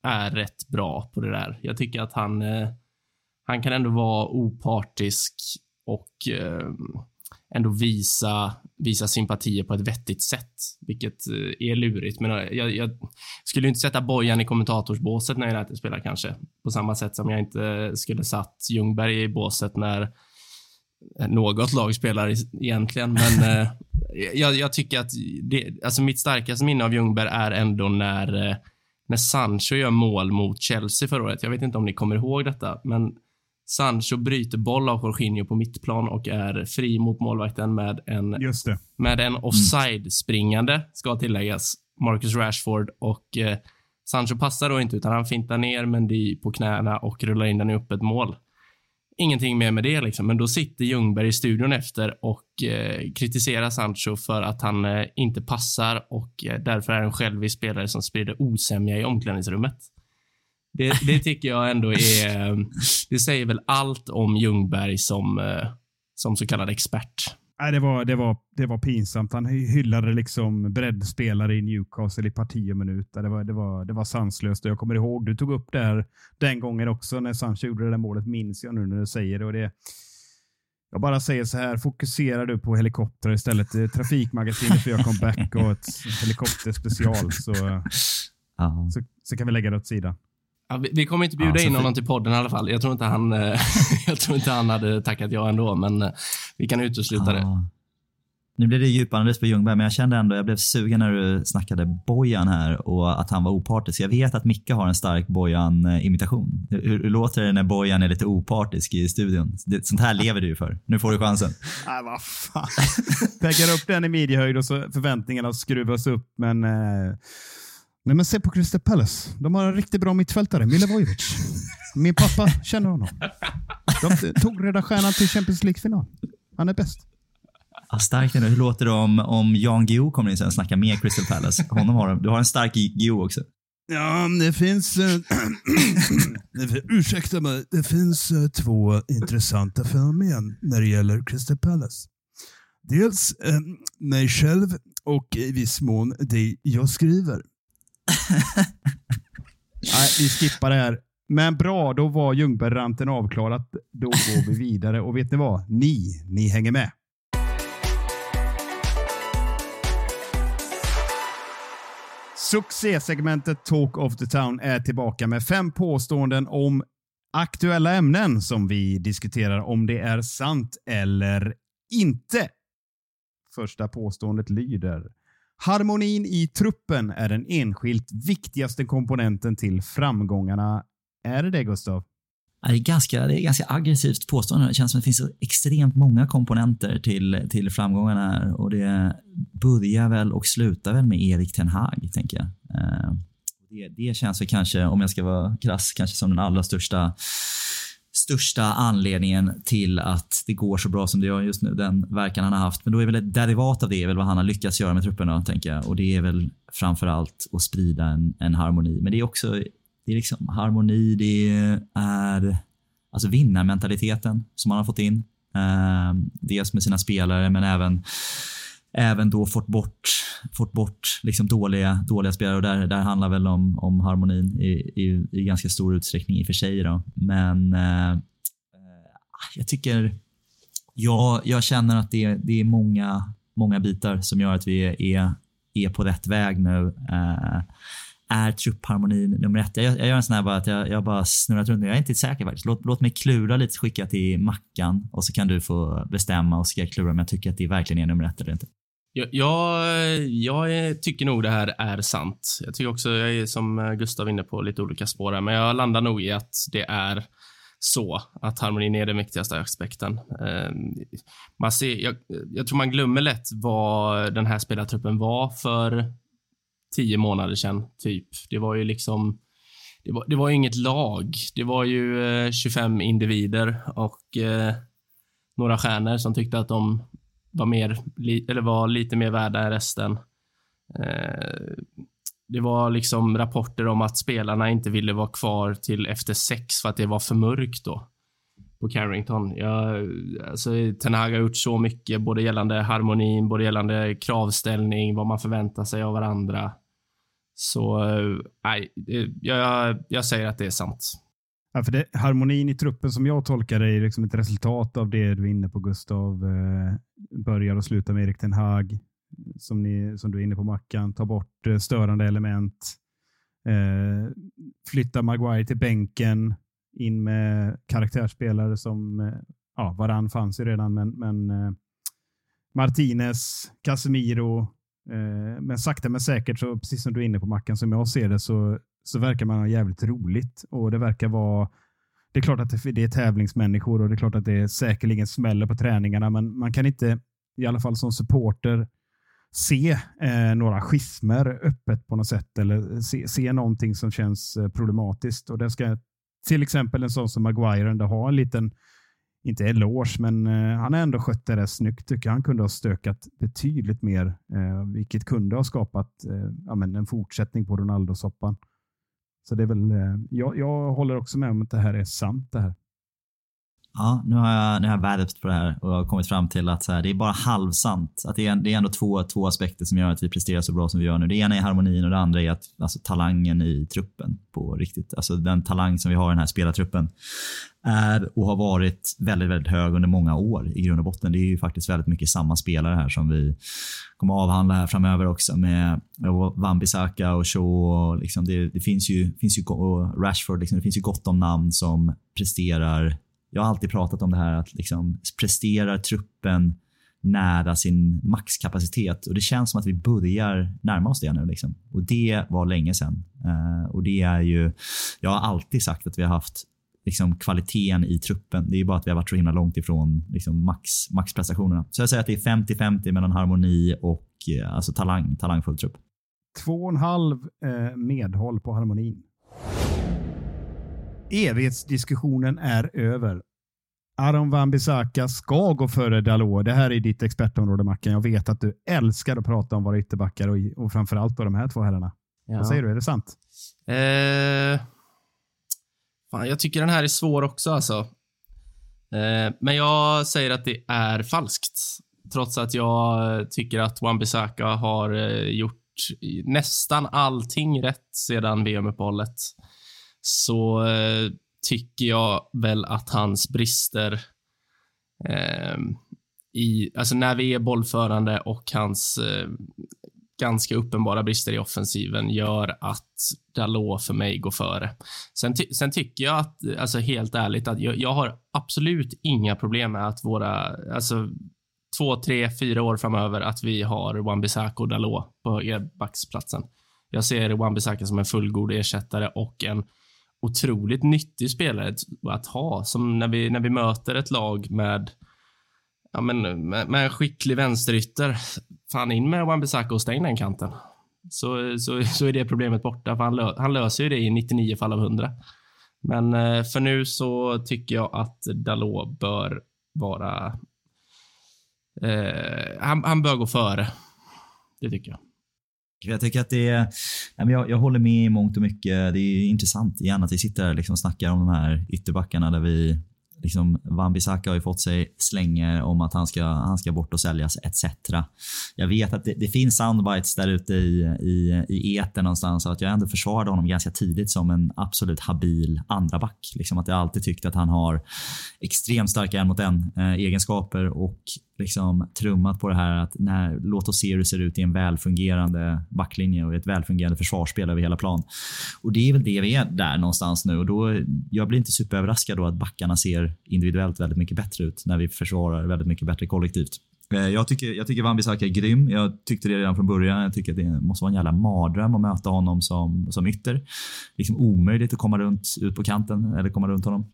är rätt bra på det där. Jag tycker att han, eh, han kan ändå vara opartisk och eh, ändå visa, visa sympatier på ett vettigt sätt, vilket eh, är lurigt. Men eh, jag, jag skulle inte sätta Bojan i kommentatorsbåset när United spelar kanske, på samma sätt som jag inte skulle satt Ljungberg i båset när eh, något lag spelar egentligen, men <laughs> eh, jag, jag tycker att det, alltså mitt starkaste minne av Ljungberg är ändå när när Sancho gör mål mot Chelsea förra året. Jag vet inte om ni kommer ihåg detta, men Sancho bryter boll av Jorginho på mittplan och är fri mot målvakten med en, med en offside-springande, ska tilläggas, Marcus Rashford och eh, Sancho passar då inte utan han fintar ner Mendy på knäna och rullar in den i öppet mål. Ingenting mer med det liksom, men då sitter Ljungberg i studion efter och eh, kritiserar Sancho för att han eh, inte passar och eh, därför är en självisk spelare som sprider osämja i omklädningsrummet. Det, det tycker jag ändå är, eh, det säger väl allt om Ljungberg som, eh, som så kallad expert. Nej, det, var, det, var, det var pinsamt. Han hyllade liksom breddspelare i Newcastle i parti och minut. Det var, det, var, det var sanslöst. Jag kommer ihåg, du tog upp det här den gången också när Sancho gjorde det där målet, minns jag nu när du säger det. Och det jag bara säger så här, fokuserar du på helikoptrar istället. Trafikmagasinet får göra comeback och ett helikopterspecial så, Ja. så, så kan vi lägga det åt sidan. Ja, vi, vi kommer inte bjuda Ja, in honom till podden i alla fall. Jag tror inte han, eh, <laughs> jag tror inte han hade tackat ja ändå, men eh, vi kan utesluta det. Ja. Nu blev det djupanalys på Ljungberg, men jag kände ändå, jag blev sugen när du snackade Bojan här och att han var opartisk. Jag vet att Micke har en stark Bojan-imitation. Hur, hur låter det när Bojan är lite opartisk i studion? Det, sånt här lever du ju för. Nu får du chansen. <laughs> Nej, vad fan. Peggar upp den i midjehöjd och så förväntningarna skruvas upp, men eh, Nej, men se på Crystal Palace. De har en riktigt bra mittfältare, Milivojevic. Min pappa känner honom. De tog Röda Stjärnan till Champions League-final. Han är bäst. Ja, starkt ändå. Hur låter det om, om Jan Guillou kommer in sen och snackar med Crystal Palace? Honom har, du har en stark Guillou också. Ja, det finns... Eh, <clears throat> ursäkta mig. Det finns eh, två intressanta fenomen när det gäller Crystal Palace. Dels eh, mig själv och i viss mån det jag skriver. <laughs> Nej, vi skippar det här. Men bra, då var Ljungberg-ranten avklarat. Då går vi vidare. Och vet ni vad? Ni, ni hänger med. Succésegmentet Talk of the Town är tillbaka med fem påståenden om aktuella ämnen som vi diskuterar om det är sant eller inte. Första påståendet lyder. Harmonin i truppen är den enskilt viktigaste komponenten till framgångarna. Är det det, Gustav? Det är ganska, det är ganska aggressivt påstående. Det känns som att det finns så extremt många komponenter till, till framgångarna och det börjar väl och slutar väl med Erik Ten Hag, tänker jag. Eh, det, det känns väl kanske, om jag ska vara krass, kanske som den allra största största anledningen till att det går så bra som det gör just nu. Den verkan han har haft. Men då är väl ett derivat av det är väl vad han har lyckats göra med trupperna, tänker jag. Och det är väl framför allt att sprida en, en harmoni. Men det är också det är liksom harmoni, det är alltså vinnarmentaliteten som han har fått in. Eh, dels med sina spelare men även även då fått bort, fått bort liksom dåliga, dåliga spelare och där, där handlar väl om, om harmonin i, i, i ganska stor utsträckning i och för sig. Då. Men eh, jag tycker, ja, jag känner att det, det är många, många bitar som gör att vi är, är på rätt väg nu. Eh, är truppharmonin nummer ett? Jag, jag gör en sån här bara att jag, jag bara snurrat runt. Jag är inte säker faktiskt. Låt, låt mig klura lite, skicka till Mackan och så kan du få bestämma och så ska jag klura om jag tycker att det verkligen är nummer ett eller inte. Jag, jag, jag tycker nog det här är sant. Jag tycker också, jag är som eh, Gustav inne på lite olika spår här, men jag landar nog i att det är så att harmonin är den viktigaste aspekten. Ehm, man ser, jag, jag, tror man glömmer lätt vad den här spelartruppen var för tio månader sedan, typ. Det var ju liksom det var, det var inget lag. Det var ju eh, 25 individer och eh, några stjärnor som tyckte att de var, mer, li, eller var lite mer värda än resten. Eh, det var liksom rapporter om att spelarna inte ville vara kvar till efter sex för att det var för mörkt då på Carrington. Jag, alltså, Ten Hag har gjort så mycket, både gällande harmonin, både gällande kravställning, vad man förväntar sig av varandra. Så eh, nej, jag, jag säger att det är sant. Ja, för det, harmonin i truppen som jag tolkar det är liksom ett resultat av det du är inne på Gustav. Eh, börjar och slutar med Erik Ten Hag. Som, ni, som du är inne på Mackan. Ta bort eh, störande element. Eh, flytta Maguire till bänken. In med karaktärsspelare som, eh, ja, Varann fanns ju redan, men, men eh, Martinez, Casemiro. Eh, men sakta men säkert, så precis som du är inne på Mackan, som jag ser det, så så verkar man ha jävligt roligt och det verkar vara det är klart att det är tävlingsmänniskor och det är klart att det säkerligen smäller på träningarna, men man kan inte, i alla fall som supporter, se eh, några schismer öppet på något sätt eller se, se någonting som känns eh, problematiskt. Och det ska till exempel en sån som Maguire ändå ha en liten, inte eloge, men eh, han har ändå skött det där snyggt. Tycker han kunde ha stökat betydligt mer, eh, vilket kunde ha skapat eh, ja, men en fortsättning på Ronaldo-soppan. Så det är väl, eh, jag, jag håller också med om att det här är sant det här. Ja, nu har jag, nu har jag värpt på det här och har kommit fram till att här, det är bara halvsant. Att det, är, det är ändå två, två aspekter som gör att vi presterar så bra som vi gör nu. Det ena är harmonin och det andra är att, alltså, talangen i truppen på riktigt. Alltså den talang som vi har i den här spelartruppen är och har varit väldigt, väldigt hög under många år i grund och botten. Det är ju faktiskt väldigt mycket samma spelare här som vi kommer att avhandla här framöver också med Wan-Bissaka och Shaw. Liksom det, det, finns ju, finns ju och Rashford. Liksom, det finns ju gott om namn som presterar jag har alltid pratat om det här att liksom presterar truppen nära sin maxkapacitet och det känns som att vi börjar närma oss det nu. Liksom. Och det var länge sedan. Uh, och det är ju, jag har alltid sagt att vi har haft liksom, kvaliteten i truppen. Det är bara att vi har varit så himla långt ifrån liksom, max, maxprestationerna. Så jag säger att det är 50-50 mellan harmoni och uh, alltså, talang, talangfull trupp. Två och en halv eh, medhåll på harmonin. Evighetsdiskussionen är över. Aron Wan-Bissaka ska gå före Dalot. Det här är ditt expertområde, Mackan. Jag vet att du älskar att prata om våra ytterbackar och, och framförallt på de här två herrarna. Ja. Vad säger du? Är det sant? Eh, fan, jag tycker den här är svår också. Alltså. Eh, men jag säger att det är falskt. Trots att jag tycker att Wan-Bissaka har eh, gjort nästan allting rätt sedan VM-uppehållet så eh, tycker jag väl att hans brister eh, i, alltså när vi är bollförande och hans eh, ganska uppenbara brister i offensiven gör att Dalot för mig går före. Sen, ty sen tycker jag att, alltså helt ärligt, att jag, jag, har absolut inga problem med att våra, alltså två, tre, fyra år framöver att vi har Wan-Bissaka och Dalot på högerbacksplatsen. Jag ser Wan-Bissaka som en fullgod ersättare och en otroligt nyttig spelare att ha. Som när vi, när vi möter ett lag med, ja, men, med, med en skicklig vänsterytter. Fan in med Wan-Bissaka och stäng den kanten. Så, så, så är det problemet borta. För han, lö, han löser ju det i 99 fall av 100. Men eh, för nu så tycker jag att Dalot bör vara... Eh, han, han bör gå före. Det tycker jag. Jag tycker att det är, jag, jag håller med i mångt och mycket. Det är intressant igen att vi sitter här liksom och liksom snackar om de här ytterbackarna där vi liksom, Wan-Bissaka har ju fått sig slänger om att han ska, han ska bort och säljas etc. Jag vet att det, det finns soundbites där ute i, i, i eten någonstans och att jag ändå försvarade honom ganska tidigt som en absolut habil andra back. Liksom att jag alltid tyckt att han har extremt starka en mot en eh, egenskaper och liksom trummat på det här att när, låt oss se hur det ser ut i en välfungerande backlinje och ett välfungerande försvarsspel över hela plan. Och det är väl det vi är där någonstans nu och då, jag blir inte superöverraskad då att backarna ser individuellt väldigt mycket bättre ut när vi försvarar väldigt mycket bättre kollektivt. Eh, jag tycker, jag tycker Van Bissaka är grym. Jag tyckte det redan från början. Jag tycker att det måste vara en jävla mardröm att möta honom som, som ytter. Liksom omöjligt att komma runt ut på kanten eller komma runt honom.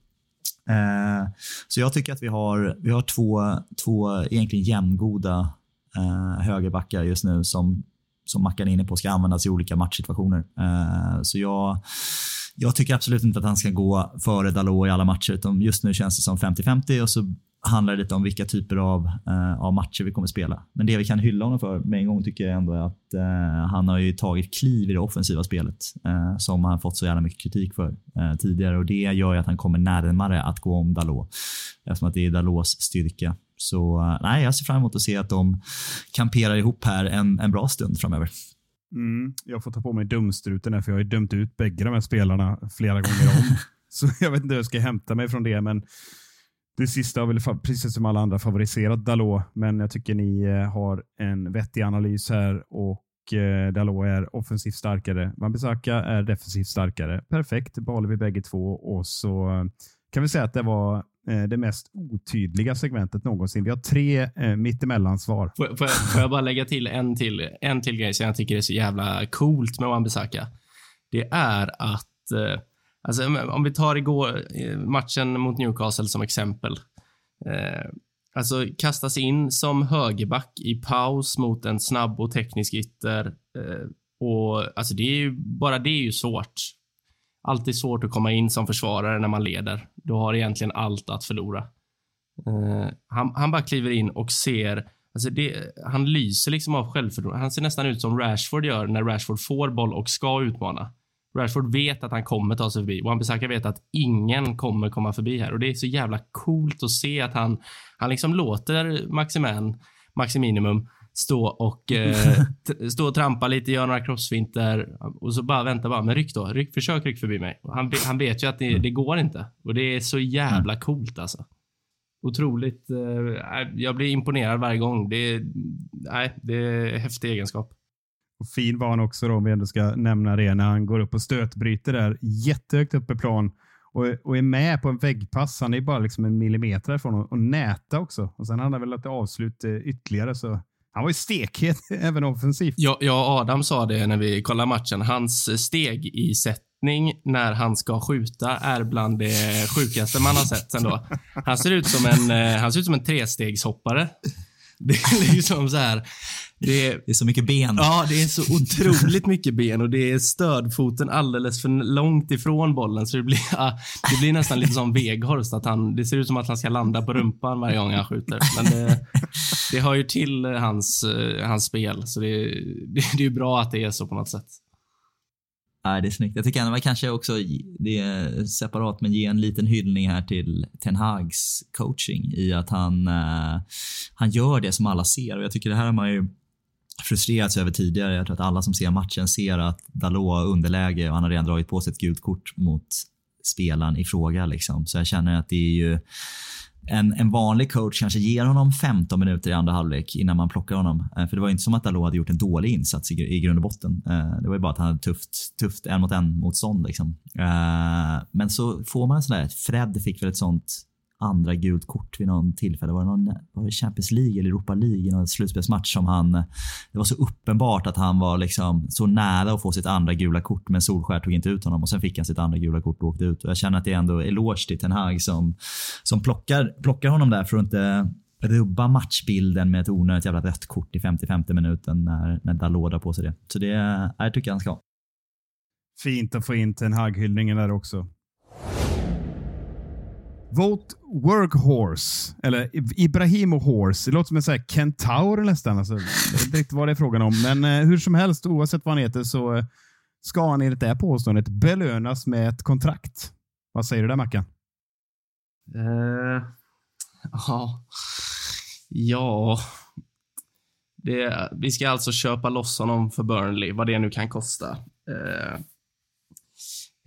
Eh, så jag tycker att vi har, vi har två, två egentligen jämngoda eh, högerbackar just nu som, som Mackan är inne på ska användas i olika matchsituationer. Eh, så jag, jag tycker absolut inte att han ska gå före Dalot i alla matcher. Utan just nu känns det som 50-50 och så handlar lite om vilka typer av, eh, av matcher vi kommer spela. Men det vi kan hylla honom för med en gång tycker jag ändå är att eh, han har ju tagit kliv i det offensiva spelet eh, som han fått så jävla mycket kritik för eh, tidigare och det gör ju att han kommer närmare att gå om Dalot eftersom att det är Dalots styrka. Så eh, nej, jag ser fram emot att se att de kamperar ihop här en, en bra stund framöver. Mm, jag får ta på mig dumstruten här, för jag har ju dömt ut bägge de här spelarna flera gånger om. <laughs> Så jag vet inte hur jag ska hämta mig från det, men det sista har väl precis som alla andra favoriserat Dalot, men jag tycker ni eh, har en vettig analys här och eh, Dalot är offensivt starkare. Wan-Bissaka är defensivt starkare. Perfekt, behåller vi bägge två och så eh, kan vi säga att det var det mest otydliga segmentet någonsin. Vi har tre eh, mittemellan-svar. Får, får, jag, får jag bara lägga till en till, en till grej som jag tycker är så jävla coolt med Wan-Bissaka? Det är att eh, Alltså, om vi tar igår, eh, matchen mot Newcastle som exempel. Eh, alltså kastas in som högerback i paus mot en snabb och teknisk ytter. Eh, och alltså det är ju, bara det är ju svårt. Alltid svårt att komma in som försvarare när man leder. Du har egentligen allt att förlora. Eh, han, han bara kliver in och ser Alltså det, han lyser liksom av självförtroende. Han ser nästan ut som Rashford gör när Rashford får boll och ska utmana. Rashford vet att han kommer ta sig förbi. Wan-Bissaka vet att ingen kommer komma förbi här och det är så jävla coolt att se att han, han liksom låter Maximen, Maximinimum stå och, eh, <laughs> stå och trampa lite, göra några kroppsfinter och så bara vänta bara. Men ryck då. Ryck, försök ryck förbi mig. Han, han vet ju att det, det går inte och det är så jävla coolt alltså. Otroligt. Eh, jag blir imponerad varje gång. Det nej, det är häftig egenskap. Och fin var han också då, om vi ändå ska nämna det, när han går upp och stötbryter där jättehögt upp i plan och, och är med på en väggpass. Han är bara liksom en millimeter ifrån och, och näta också. Och sen hade han väl ett avslut eh, ytterligare. Så han var ju stekhet <laughs> även offensivt. Ja, jag och Adam sa det när vi kollade matchen. Hans eh, steg i sättning när han ska skjuta är bland det sjukaste man har sett sen då. Han ser ut som en, eh, han ser ut som en trestegshoppare. <laughs> Det är liksom så här. Det är, det är så mycket ben. Ja, det är så otroligt mycket ben och det är stödfoten alldeles för långt ifrån bollen så det blir, ja, <laughs> det blir nästan lite som Veghorst. Att han, det ser ut som att han ska landa på rumpan varje gång han skjuter. Men det, det hör ju till hans, hans spel så det, det, det är bra att det är så på något sätt. Ja, det är snyggt. Jag tycker att man kanske också, det är separat, men ge en liten hyllning här till Ten Hags coaching i att han, uh, han gör det som alla ser och jag tycker det här har man ju frustrerats över tidigare. Jag tror att alla som ser matchen ser att Dalot har underläge och han har redan dragit på sig ett gult kort mot spelaren i fråga. Liksom. Så jag känner att det är ju en, en vanlig coach kanske ger honom 15 minuter i andra halvlek innan man plockar honom. Eh, för det var inte som att Dalot hade gjort en dålig insats i, i grund och botten. Eh, det var ju bara att han hade tufft, tufft en mot en motstånd. Liksom. Eh, men så får man en sån där, Fred fick väl ett sånt andra gult kort vid någon tillfälle. Var det, någon, var det Champions League eller Europa League i någon slutspelsmatch som han... Det var så uppenbart att han var liksom så nära att få sitt andra gula kort men Solskär tog inte ut honom och sen fick han sitt andra gula kort och åkte ut. Och jag känner att det är ändå eloge till Ten Hag som, som plockar, plockar honom där för att inte rubba matchbilden med ett onödigt jävla rött kort i 50-50 minuten när, när Dalot drar på sig det. Så det jag tycker jag han ska ha. Fint att få in Ten Hag-hyllningen där också. Vote Workhorse, eller Ibrahimo Horse. Det låter som en sån här kentaur nästan. Alltså, jag vet inte riktigt vad det är frågan om, men eh, hur som helst, oavsett vad han heter, så eh, ska han enligt det här påståendet belönas med ett kontrakt. Vad säger du där, Mackan? Uh, ja. Ja. Det, vi ska alltså köpa loss honom för Burnley, vad det nu kan kosta. Uh,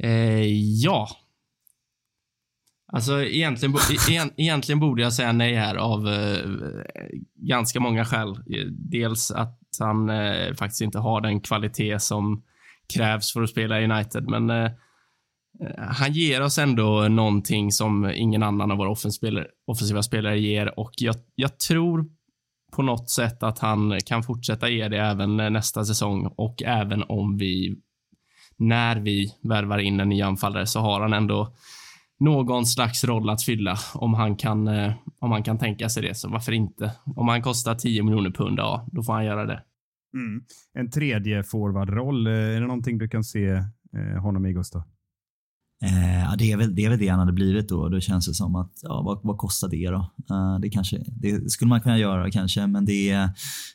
uh, ja, Alltså egentligen, e-, egentligen borde jag säga nej här av eh, ganska många skäl. Dels att han eh, faktiskt inte har den kvalitet som krävs för att spela i United, men eh, eh han ger oss ändå någonting som ingen annan av våra offensiva spelare ger och jag, jag tror på något sätt att han kan fortsätta ge det även eh, nästa säsong och även om vi, när vi värvar in en ny anfallare så har han ändå någon slags roll att fylla om han kan, eh, om han kan tänka sig det. Så varför inte? Om han kostar 10 miljoner pund, ja, då får han göra det. Mm. En tredje forwardroll, eh, är det någonting du kan se eh, honom i, Gustav? Eh, det, är väl, det är väl det han hade blivit då. Då känns det som att, ja, vad, vad kostar det då? Uh, det, kanske, det skulle man kunna göra kanske, men det är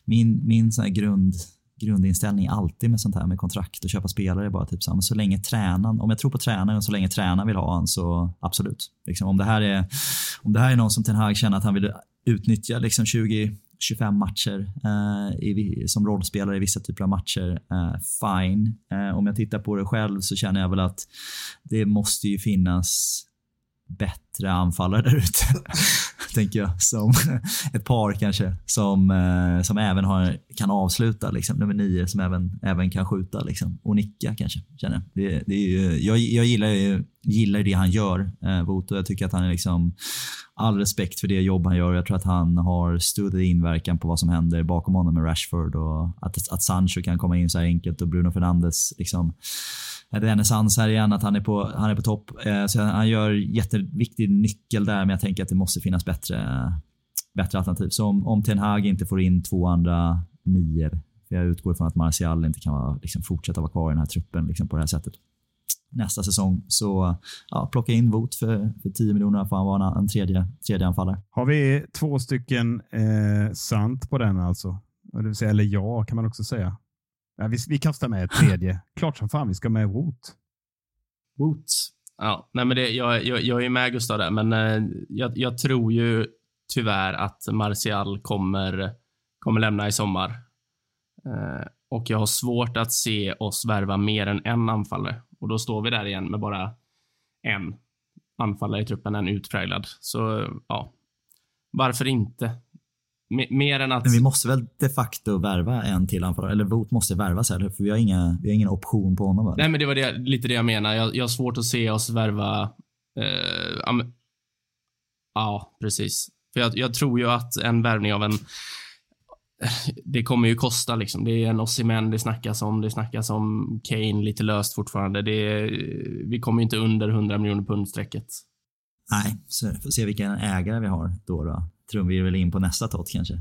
min, min så grund, grundinställning alltid med sånt här med kontrakt och köpa spelare bara typ så, här, så länge tränaren, om jag tror på tränaren och så länge tränaren vill ha honom så absolut. Liksom, om, det här är, om det här är någon som Ten Hag känner att han vill utnyttja liksom 20 25 matcher eh, i, som rollspelare i vissa typer av matcher. Eh, fine. Eh, om jag tittar på det själv så känner jag väl att det måste ju finnas bättre anfallare där ute. <laughs> tänker jag. Som ett par kanske. Som, eh, som även har, kan avsluta. Liksom. Nummer nio som även, även kan skjuta. Liksom. Och nicka kanske. Känner jag. Det, det är ju, jag, jag gillar, gillar det han gör, eh, Voto. Jag tycker att han är liksom all respekt för det jobb han gör. Jag tror att han har större inverkan på vad som händer bakom honom med Rashford och att, att Sancho kan komma in så här enkelt och Bruno Fernandes liksom renässans här igen, att han är på, han är på topp. Eh, så han gör jätteviktig nyckel där, men jag tänker att det måste finnas bättre, bättre alternativ. Så om, om Ten Hag inte får in två andra nior, för jag utgår ifrån att Martial inte kan vara, liksom, fortsätta vara kvar i den här truppen liksom, på det här sättet nästa säsong. Så ja, plocka in Vot för, för 10 miljoner får han vara en tredje, tredje anfallare. Har vi två stycken eh, sant på den alltså? Det vill säga, eller ja, kan man också säga. Ja, vi, vi kastar med ett tredje. Klart som fan vi ska med Woot. Woot. Ja, nej men det, jag, jag, jag är med Gustav där, men eh, jag, jag, tror ju tyvärr att Martial kommer, kommer lämna i sommar. Eh, och jag har svårt att se oss värva mer än en anfallare. Och då står vi där igen med bara en anfallare i truppen, en utpräglad. Så ja, varför inte? Mer än att... Men vi måste väl de facto värva en till anfallare? Eller Vot måste värvas här, för vi har, inga, vi har ingen option på honom. Eller? Nej, men det var det, lite det jag menar. Jag, jag har svårt att se oss värva... Eh, ja, precis. För jag, jag, tror ju att en värvning av en... Det kommer ju kosta liksom. Det är en Osimhen det snackas om. Det snackas om Kane lite löst fortfarande. Det vi kommer ju inte under 100 miljoner pund-strecket. Nej, så får se vilken ägare vi har då. då trumvirvel in på nästa tott kanske.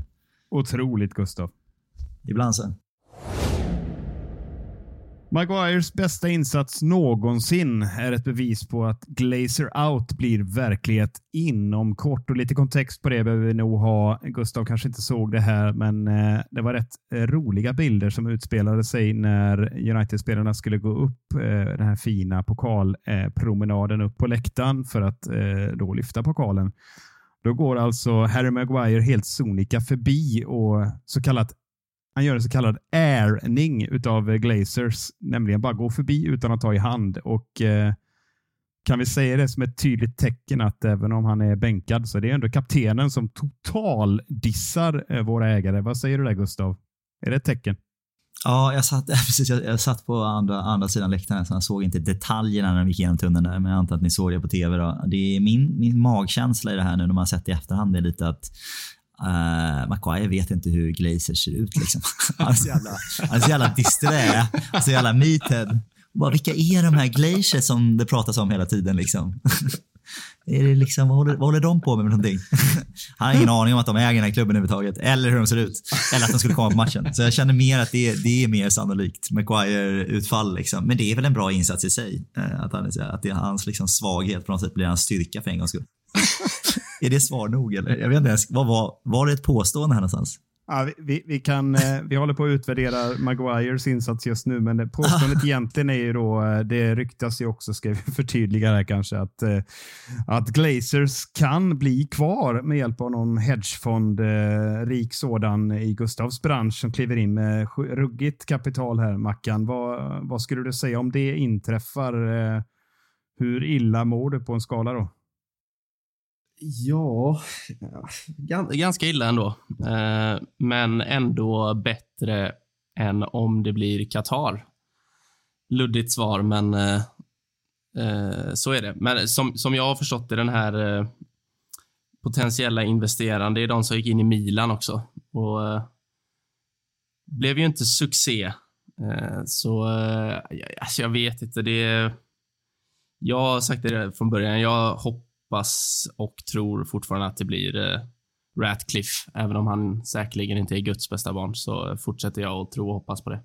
Otroligt Gustav. Ibland så. Maguires bästa insats någonsin är ett bevis på att Glazer out blir verklighet inom kort. Och lite kontext på det behöver vi nog ha. Gustav kanske inte såg det här, men eh, det var rätt eh, roliga bilder som utspelade sig när United-spelarna skulle gå upp eh, den här fina pokalpromenaden upp på läktaren för att då lyfta pokalen. Då går alltså Harry Maguire helt sonika förbi och så kallat han gör en så kallad airning utav Glazers, nämligen bara gå förbi utan att ta i hand. Och eh, Kan vi säga det som ett tydligt tecken att även om han är bänkad så är det ändå kaptenen som total dissar eh, våra ägare. Vad säger du där Gustav? Är det ett tecken? Ja, jag satt, <laughs> precis, jag, jag satt på andra, andra sidan läktaren så jag såg inte detaljerna när de gick igenom tunneln där, men jag antar att ni såg det på tv. Då. Det är min, min magkänsla i det här nu när man har sett det i efterhand är lite att Uh, Maguire vet inte hur Glazer ser ut. Liksom. <laughs> Han är så jävla, han är så jävla disträ, så jävla meathead. Bara, vilka är de här Glazer som det pratas om hela tiden? Liksom? <laughs> Är det liksom, vad, håller, vad håller de på med, med någonting? <laughs> Han har ingen aning om att de äger den här klubben överhuvudtaget. Eller hur de ser ut. Eller att de skulle komma på matchen. Så jag känner mer att det, det är mer sannolikt. Maguire-utfall liksom. Men det är väl en bra insats i sig. Eh, att, han, att det är hans liksom, svaghet på något sätt blir hans styrka för en gångs skull. <laughs> är det svar nog eller? Jag vet inte ens, vad var, var det ett påstående här någonstans? Ja, vi, vi, kan, eh, vi håller på att utvärdera Maguires insats just nu, men påståendet <laughs> egentligen är ju då, eh, det ryktas ju också, ska vi <laughs> förtydliga här kanske, att, eh, att Glazers kan bli kvar med hjälp av någon hedgefond, rik sådan i Gustavs bransch som kliver in med ruggigt kapital här, Mackan. Vad, vad skulle du säga om det inträffar? Hur illa mår du på en skala då? Ja, ganska illa ändå. Eh, men ändå bättre än om det blir Qatar. Luddigt svar, men eh, eh, så är det. Men som, som jag har förstått det, den här potentiella investeraren, det är de som gick in i Milan också. Och blev ju inte succé. Så alltså jag vet inte. Det är Jag har sagt det från början. Jag hoppas och tror fortfarande att det blir eh, Ratcliffe. Även om han säkerligen inte är Guds bästa barn så fortsätter jag att tro och hoppas på det.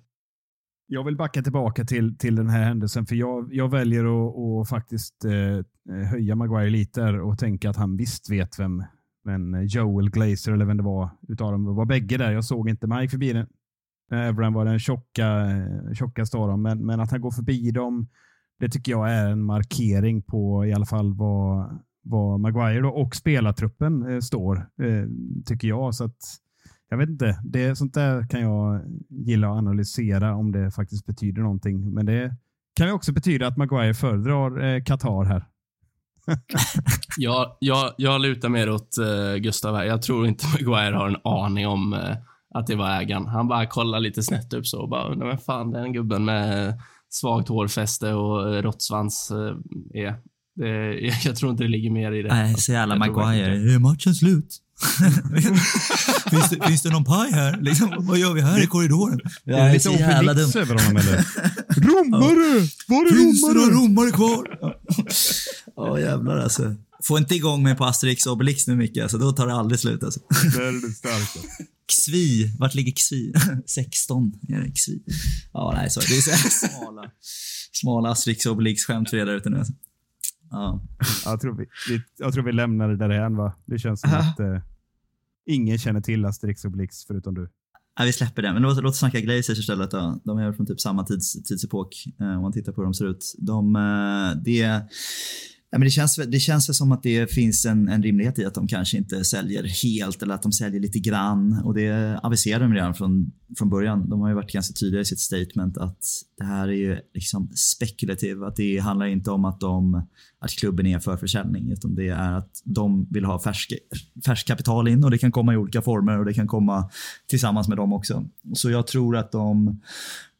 Jag vill backa tillbaka till, till den här händelsen, för jag, jag väljer att, att faktiskt eh, höja Maguire lite och tänka att han visst vet vem, vem Joel Glazer eller vem det var utav dem var bägge där. Jag såg inte, Mike gick förbi den. Evran var den tjocka, eh, tjockaste av dem, men, men att han går förbi dem, det tycker jag är en markering på i alla fall vad, vad Maguire och spelartruppen eh, står, eh, tycker jag. Så att, jag vet inte. Det, sånt där kan jag gilla att analysera om det faktiskt betyder någonting. Men det kan ju också betyda att Maguire föredrar eh, Qatar här. <laughs> jag, jag, jag lutar mer åt uh, Gustav här. Jag tror inte Maguire har en aning om uh, att det var ägaren. Han bara kollar lite snett upp så och bara undrar vem fan den gubben med eh, svagt hårfäste och uh, råttsvans uh, är. Det, <laughs> jag tror inte det ligger mer i det. Nej, så jävla Maguire. Är matchen slut? <laughs> finns, det, finns det någon paj här? Liksom, vad gör vi här i korridoren? Det är lite Obelix över honom eller? <laughs> Romare! Var är Finns det romare? några romare kvar? Ja, jävlar alltså. Få inte igång mig på Asterix och Obelix nu mycket, alltså, då tar det aldrig slut. Alltså. Det är det starka. Xvi, vart ligger Xvi? 16 är det Xvi. Ja, nej, så det är så smala, smala Asterix och Obelix-skämt för er där ute nu. Alltså. Ja. <laughs> Jag tror vi, jag tror vi lämnar det därhän va? Det känns som att eh, ingen känner till Asterix och Blix förutom du. Nej, vi släpper det. Men låt, låt oss snacka Glazers istället. Då. De är från typ samma tids, tidsepok, eh, om man tittar på hur de ser ut. De, eh, det, ja, men det, känns, det känns som att det finns en, en rimlighet i att de kanske inte säljer helt eller att de säljer lite grann. Och det aviserade de redan från, från början. De har ju varit ganska tydliga i sitt statement att det här är ju liksom spekulativt. Att det handlar inte om att, de, att klubben är för försäljning utan det är att de vill ha färsk, färsk kapital in och det kan komma i olika former och det kan komma tillsammans med dem också. Så jag tror att de,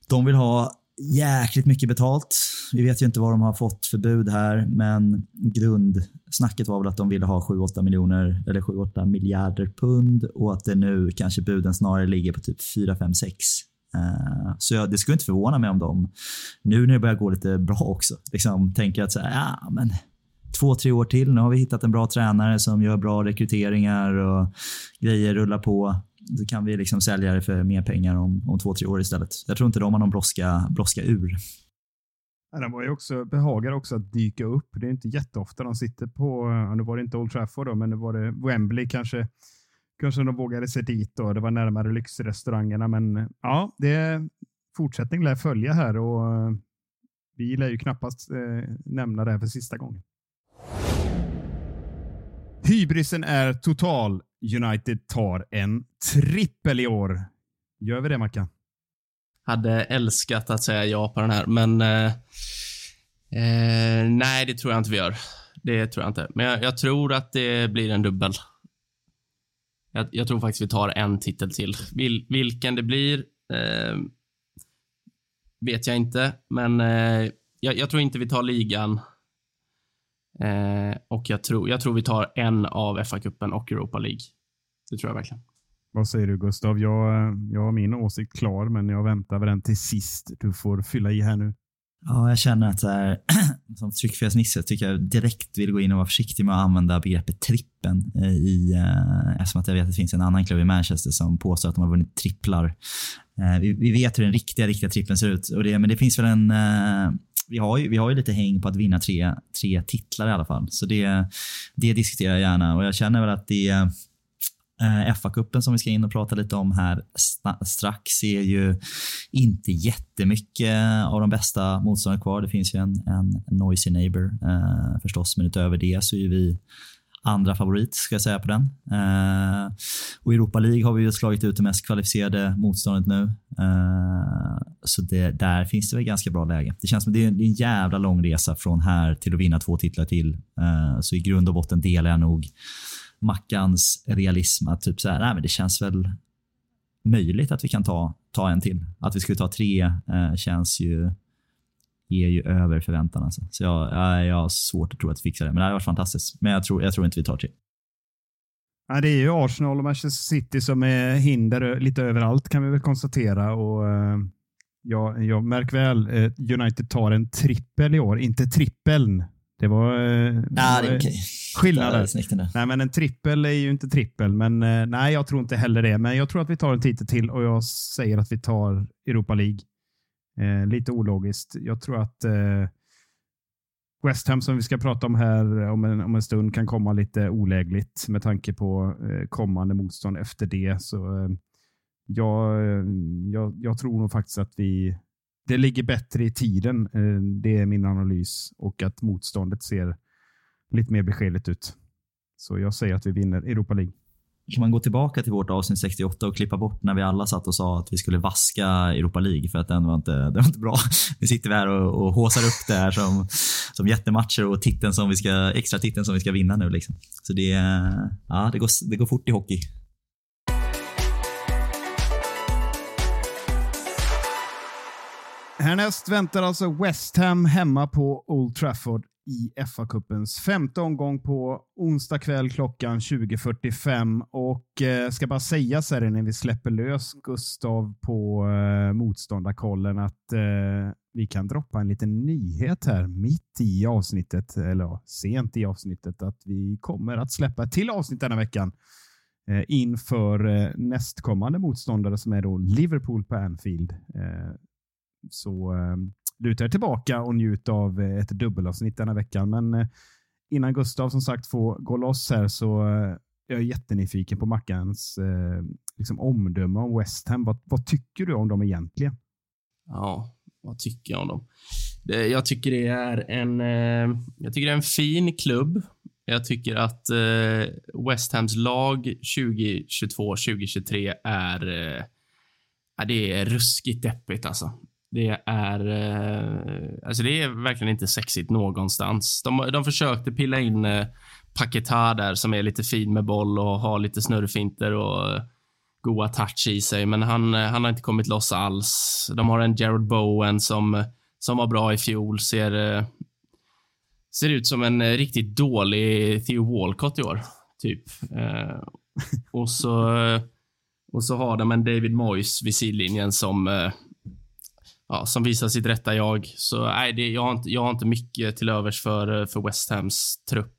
de vill ha jäkligt mycket betalt. Vi vet ju inte vad de har fått för bud här, men grundsnacket var väl att de ville ha 7-8 miljoner eller 7-8 miljarder pund och att det nu kanske buden snarare ligger på typ 4, 5, 6. Så jag, det skulle inte förvåna mig om de, nu när det börjar gå lite bra också, liksom tänker att så här, ja men två, tre år till. Nu har vi hittat en bra tränare som gör bra rekryteringar och grejer rullar på. Då kan vi liksom sälja det för mer pengar om, om två, tre år istället. Jag tror inte de har någon brådska, brådska ur. Ja, de var ju också, behagar också att dyka upp. Det är inte jätteofta de sitter på, nu var det inte Old Trafford då, men nu var det Wembley kanske. Kanske de vågade sig dit då. Det var närmare lyxrestaurangerna, men ja, det är fortsättning lär följa här och vi lär ju knappast eh, nämna det här för sista gången. Hybrisen är total. United tar en trippel i år. Gör vi det, Mackan? Hade älskat att säga ja på den här, men eh, eh, nej, det tror jag inte vi gör. Det tror jag inte. Men jag, jag tror att det blir en dubbel. Jag, jag, tror faktiskt vi tar en titel till. Vil, vilken det blir eh, vet jag inte, men eh, jag, jag, tror inte vi tar ligan. Eh, och jag tror, jag tror vi tar en av FA-cupen och Europa League. Det tror jag verkligen. Vad säger du Gustav? Jag, jag har min åsikt klar, men jag väntar med den till sist. Du får fylla i här nu. Ja, jag känner att så här, <clears throat> som tryckfelsnisse tycker jag direkt vill gå in och vara försiktig med att använda begreppet trippen i, eh, eftersom att jag vet att det finns en annan klubb i Manchester som påstår att de har vunnit tripplar. Eh, vi, vi, vet hur den riktiga, riktiga trippen ser ut, och det, men det finns väl en eh, vi har, ju, vi har ju lite häng på att vinna tre, tre titlar i alla fall. Så det, det diskuterar jag gärna och jag känner väl att det eh, FA-cupen som vi ska in och prata lite om här strax är ju inte jättemycket av de bästa motståndarna kvar. Det finns ju en, en noisy neighbor eh, förstås, men utöver det så är vi andra favorit ska jag säga på den. Eh, och i Europa League har vi ju slagit ut det mest kvalificerade motståndet nu. Eh, så det, där finns det väl ganska bra läge. Det känns som det är, det är en jävla lång resa från här till att vinna två titlar till. Eh, så i grund och botten delar jag nog Mackans realism att typ så här, nej, men det känns väl möjligt att vi kan ta, ta en till. Att vi skulle ta tre eh, känns ju är ju över förväntan. Alltså. Så jag, jag, har svårt att tro att vi fixar det. Men det hade varit fantastiskt. Men jag tror, jag tror inte vi tar tre. Ja, det är ju Arsenal och Manchester City som är hinder lite överallt kan vi väl konstatera. Och, Ja, jag märk väl, eh, United tar en trippel i år, inte trippeln. Det var, eh, Ja, det är var, okej. skillnad Där är där. snyggt ändå. Nej, men en trippel är ju inte trippel. Men eh, nej, jag tror inte heller det. Men jag tror att vi tar en titel till och jag säger att vi tar Europa League. Eh, lite ologiskt. Jag tror att eh, West Ham som vi ska prata om här eh, om en, om en stund kan komma lite olägligt med tanke på eh, kommande motstånd efter det. Så eh, jag, eh, jag, jag tror nog faktiskt att vi det ligger bättre i tiden. Eh, det är min analys och att motståndet ser lite mer beskedligt ut. Så jag säger att vi vinner Europa League. Kan man gå tillbaka till vårt avsnitt 68 och klippa bort när vi alla satt och sa att vi skulle vaska Europa League för att den var inte, <laughs> den var inte bra. Nu sitter vi här och, och håsar upp det här som, som jättematcher och titeln som vi ska, extra titeln som vi ska vinna nu. Liksom. Så det, ja, det, går, det går fort i hockey. Härnäst väntar alltså West Ham hemma på Old Trafford i FA-cupens femte omgång på onsdag kväll klockan 20.45. Och eh, ska bara säga så här när vi släpper lös Gustav på eh, motståndarkollen att eh, vi kan droppa en liten nyhet här mitt i avsnittet, eller ja, sent i avsnittet, att vi kommer att släppa ett till avsnitt denna veckan eh, inför eh, nästkommande motståndare som är då Liverpool på Anfield. Eh, så eh, luta er tillbaka och njut av eh, ett dubbelavsnitt denna veckan. Men eh, innan Gustav som sagt får gå loss här så är jag är jättenyfiken på Mackans eh, liksom omdöme om West Ham. Vad, vad tycker du om dem egentligen? Ja, vad tycker jag om dem? Det, jag tycker det är en, eh, jag tycker det är en fin klubb. Jag tycker att eh, West Hams lag 2022-2023 är, eh, det är ruskigt deppigt alltså. Det är, eh, alltså det är verkligen inte sexigt någonstans. De, de försökte pilla in eh, där som är lite fin med boll och har lite snurrfinter och eh, goa touch i sig, men han, eh, han har inte kommit loss alls. De har en Jared Bowen som, som var bra i fjol, ser, eh, ser ut som en riktigt dålig Theo Walcott i år, typ. Och, så, och så har de en David Moyes vid sidlinjen som, ja, som visar sitt rätta jag. Så nej, det, jag, har inte, jag har inte mycket till övers för, eh, för West Hams trupp.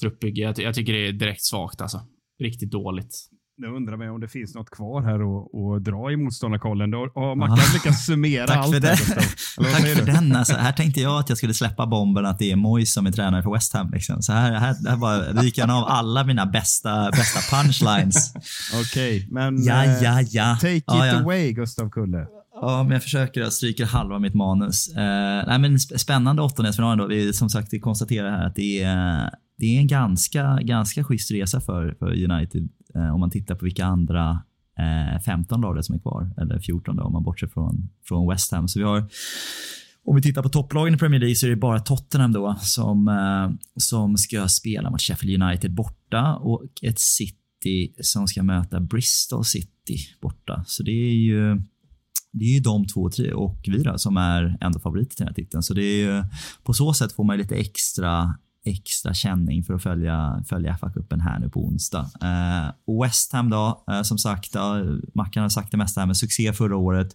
Truppbygge. Jag, jag tycker det är direkt svagt alltså. Riktigt dåligt. Nu undrar man om det finns något kvar här och, och dra i motståndarkollen. Då har Mackan lyckats summera Tack allt. för, det. <laughs> Tack för den. Alltså, här tänkte jag att jag skulle släppa bomben att det är Moyes som är tränare för West Ham. Liksom. Så här, här, här bara ryker han av alla mina bästa, bästa punchlines. <laughs> Okej, men Ja, eh, ja, ja. take it ja, ja. away Gustav Kulle. Ja, men jag försöker. Jag stryker halva mitt manus. Uh, nej, men spännande åttondelsfinal ändå. Vi, som sagt, vi konstaterar här att det är, det är en ganska, ganska schysst resa för, för United uh, om man tittar på vilka andra eh, uh, 15 lag som är kvar. Eller 14 då, om man bortser från, från West Ham. Så vi har om vi tittar på topplagen i Premier League så är det bara Tottenham då som, som ska spela mot Sheffield United borta och ett City som ska möta Bristol City borta. Så det är ju det är ju de två tre, och vi då, som är ändå favoriter till den här titeln. Så det är ju, på så sätt får man lite extra extra känning för att följa, följa FA-cupen här nu på onsdag. Eh, West Ham då, eh, som sagt, ja, Mackan har sagt det mesta här, men succé förra året.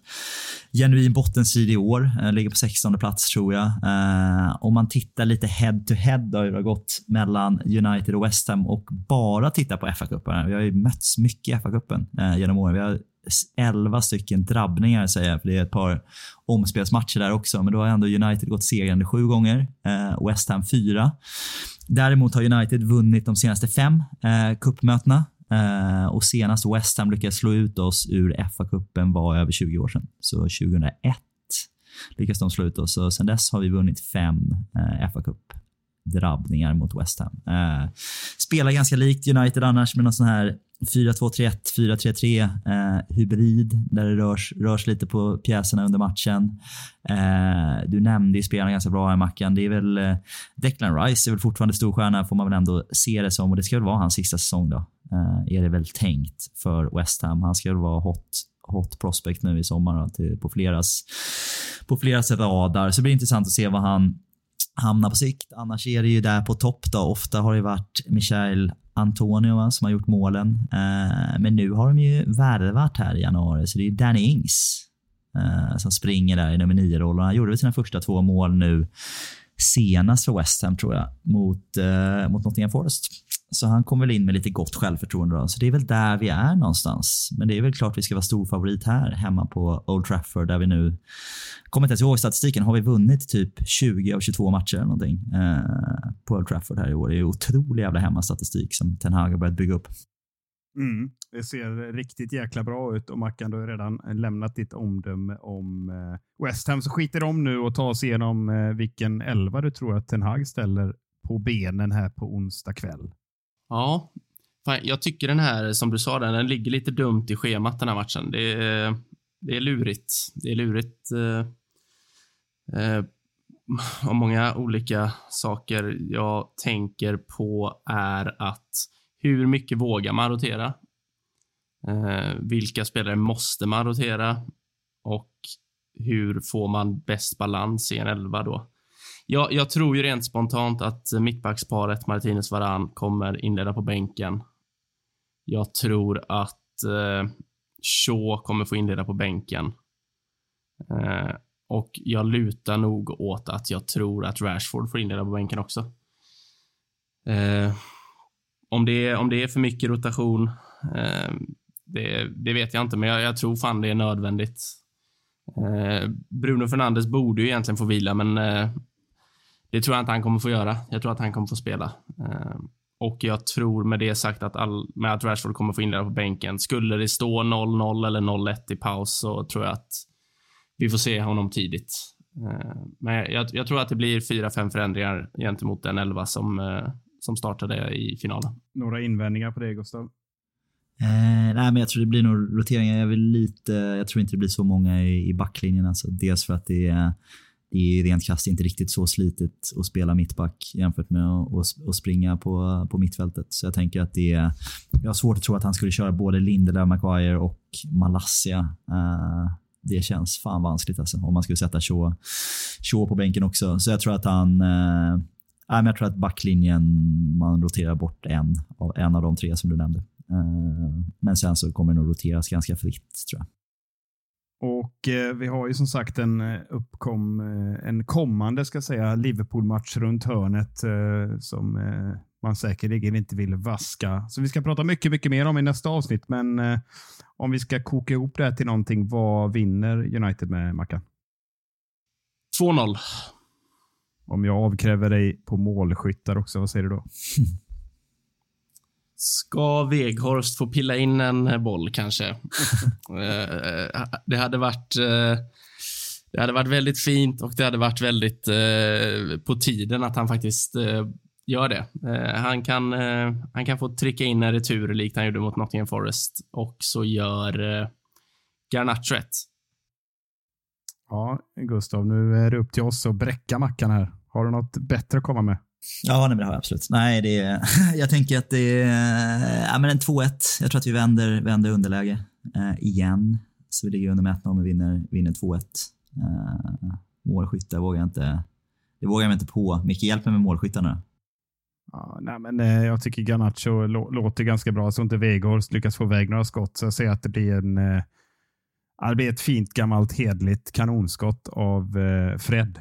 Genuin bottenstrid i år, eh, ligger på 16 plats tror jag. Eh, om man tittar lite head to head då, hur det har gått mellan United och West Ham och bara tittar på FA-cupen. Vi har ju mötts mycket i FA-cupen eh, genom åren. Vi har 11 stycken drabbningar säger jag, för det är ett par omspelsmatcher där också. Men då har ändå United gått segrande sju gånger, eh, West Ham fyra. Däremot har United vunnit de senaste fem eh, cupmötena. Eh, och senast West Ham lyckades slå ut oss ur FA-cupen var över 20 år sedan. Så 2001 lyckades de slå ut oss. Så sen dess har vi vunnit fem eh, FA-cup drabbningar mot West Ham. Eh, spelar ganska likt United annars med någon sån här 4-2-3-1, 4-3-3 eh, hybrid där det rörs, rörs lite på pjäserna under matchen. Eh, du nämnde ju spelarna ganska bra här Mackan. Det är väl eh, Declan Rice är väl fortfarande storstjärna får man väl ändå se det som och det ska väl vara hans sista säsong då. Eh, är det väl tänkt för West Ham. Han ska väl vara hot hot prospect nu i sommar då, till, på fleras på fleras radar. Så det blir intressant att se vad han hamnar på sikt. Annars är det ju där på topp då. Ofta har det varit Michael Antonio va, som har gjort målen. Eh, men nu har de ju värvat här i januari, så det är Danny Ings eh, som springer där i nummer nio-rollen. Han gjorde väl sina första två mål nu senast för West Ham, tror jag, mot, eh, mot Nottingham Forest. Så han kom väl in med lite gott självförtroende. Då. Så det är väl där vi är någonstans. Men det är väl klart vi ska vara storfavorit här hemma på Old Trafford där vi nu, kommer inte ens ihåg statistiken, har vi vunnit typ 20 av 22 matcher eller någonting eh, på Old Trafford här i år. Det är otrolig jävla hemmastatistik som Ten Hag har börjat bygga upp. Mm, det ser riktigt jäkla bra ut och Mackan, du har redan lämnat ditt omdöme om eh, West Ham. Så skiter om nu och ta oss igenom eh, vilken elva du tror att Ten Hag ställer på benen här på onsdag kväll. Ja, fan, jag tycker den här, som du sa, den ligger lite dumt i schemat den här matchen. Det är, det är lurigt. Det är lurigt eh, eh, av många olika saker. Jag tänker på är att hur mycket vågar man rotera? Eh, vilka spelare måste man rotera? Och hur får man bäst balans i en elva då? Jag, jag tror ju rent spontant att mittbacksparet Martinez Varan kommer inleda på bänken. Jag tror att eh, Shaw kommer få inleda på bänken. Eh, och jag lutar nog åt att jag tror att Rashford får inleda på bänken också. Eh, om, det är, om det är för mycket rotation, eh, det, det, vet jag inte, men jag, jag, tror fan det är nödvändigt. Eh, Bruno Fernandes borde ju egentligen få vila, men eh, det tror jag inte han kommer få göra. Jag tror att han kommer få spela. Eh, och jag tror med det sagt att, all, med att Rashford kommer få inleda på bänken. Skulle det stå 0-0 eller 0-1 i paus så tror jag att vi får se honom tidigt. Eh, men jag, jag, tror att det blir 4-5 förändringar gentemot den 11 som, eh, som startade i finalen. Några invändningar på det, Gustav? Eh, nej, men jag tror det blir nog roteringar. Jag, vill lite, jag tror inte det blir så många i, i backlinjen. Alltså. Dels för att det är det är rent krasst inte riktigt så slitigt att spela mittback jämfört med att, springa på, på mittfältet. Så jag tänker att det är... Jag har svårt att tro att han skulle köra både Lindelöf, Maguire och Malassia. Uh, eh, det känns fan vanskligt alltså, om man skulle sätta Shaw, Shaw på bänken också. Så jag tror att han... Uh, jag tror att backlinjen, man roterar bort en av, en av de tre som du nämnde. Uh, men sen så kommer det nog roteras ganska fritt tror jag. Och eh, vi har ju som sagt en eh, uppkom, eh, en kommande ska säga Liverpool-match runt hörnet eh, som eh, man säkerligen inte vill vaska. Så vi ska prata mycket, mycket mer om i nästa avsnitt. Men eh, om vi ska koka ihop det här till någonting, vad vinner United med Mackan? 2-0. Om jag avkräver dig på målskyttar också, vad säger du då? <laughs> Ska Veghorst få pilla in en boll kanske? <laughs> Eh, det hade varit eh, det hade varit väldigt fint och det hade varit väldigt eh, på tiden att han faktiskt gör det. han, kan, han kan få trycka in en retur likt han gjorde mot Nottingham Forest och så gör Garnacho rätt. Ja, Gustav, nu är det upp till oss att bräcka mackan här. Har du något bättre att komma med? Ja, nej, det har jag absolut. Nej, det är, <laughs> jag tänker att det är ja, men en 2-1. Jag tror att vi vänder, vänder underläge eh, igen. Så vi ligger under med 1-0 men vinner, vinner 2-1. Eh, målskyttar vågar jag inte. Det vågar jag inte på. Micke, hjälp mig med målskyttarna. Ja, nej, men, eh, jag tycker Garnacho låter ganska bra. Så inte Weghorst lyckas få iväg några skott. Så jag ser att det blir en eh, det blir ett fint gammalt hedligt kanonskott av eh, Fred.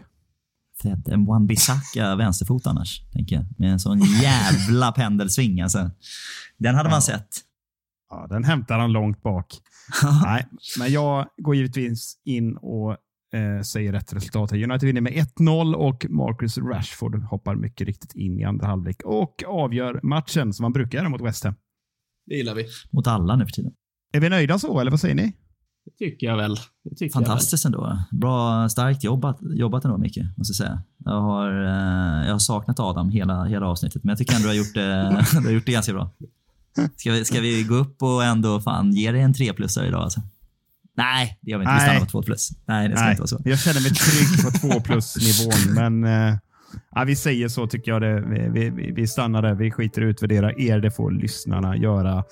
Fred, en Wan-Bissaka vänsterfot annars, tänker jag. Med en sån jävla <laughs> pendelsving. Alltså. Den hade ja. man sett. Ja, den hämtar han långt bak. Nej, men jag går givetvis in och eh, säger rätt resultat. Här. United vinner med 1-0 och Marcus Rashford hoppar mycket riktigt in i andra halvlek och avgör matchen som man brukar göra mot West Ham. Det gillar vi. Mot alla nu för tiden. Är vi nöjda så, eller vad säger ni? Det tycker jag väl. Tycker Fantastiskt jag väl. ändå. Bra, starkt jobbat, jobbat ändå, Micke. Måste jag säga. Jag har, eh, jag har saknat Adam hela, hela avsnittet, men jag tycker ändå du har gjort det, <laughs> du har gjort det ganska bra. Ska vi, ska vi gå upp och ändå fan ge dig en 3 plusare idag? Alltså? Nej, det gör vi inte. Vi stannar på 2 plus. Nej, det ska Nej, inte vara så. Jag känner mig trygg på 2 plus-nivån, <laughs> men eh, ja, vi säger så tycker jag. Det. Vi, vi, vi stannar där. Vi skiter i att utvärdera er. Det får lyssnarna göra.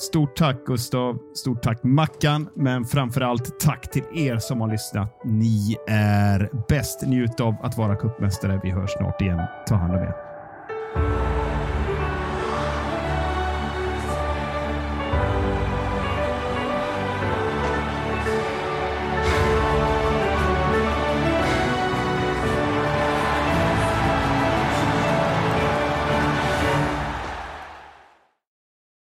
Stort tack Gustav. Stort tack Mackan. Men framför allt tack till er som har lyssnat. Ni är bäst. Njut av att vara kuppmästare. Vi hörs snart igen. Ta hand om er.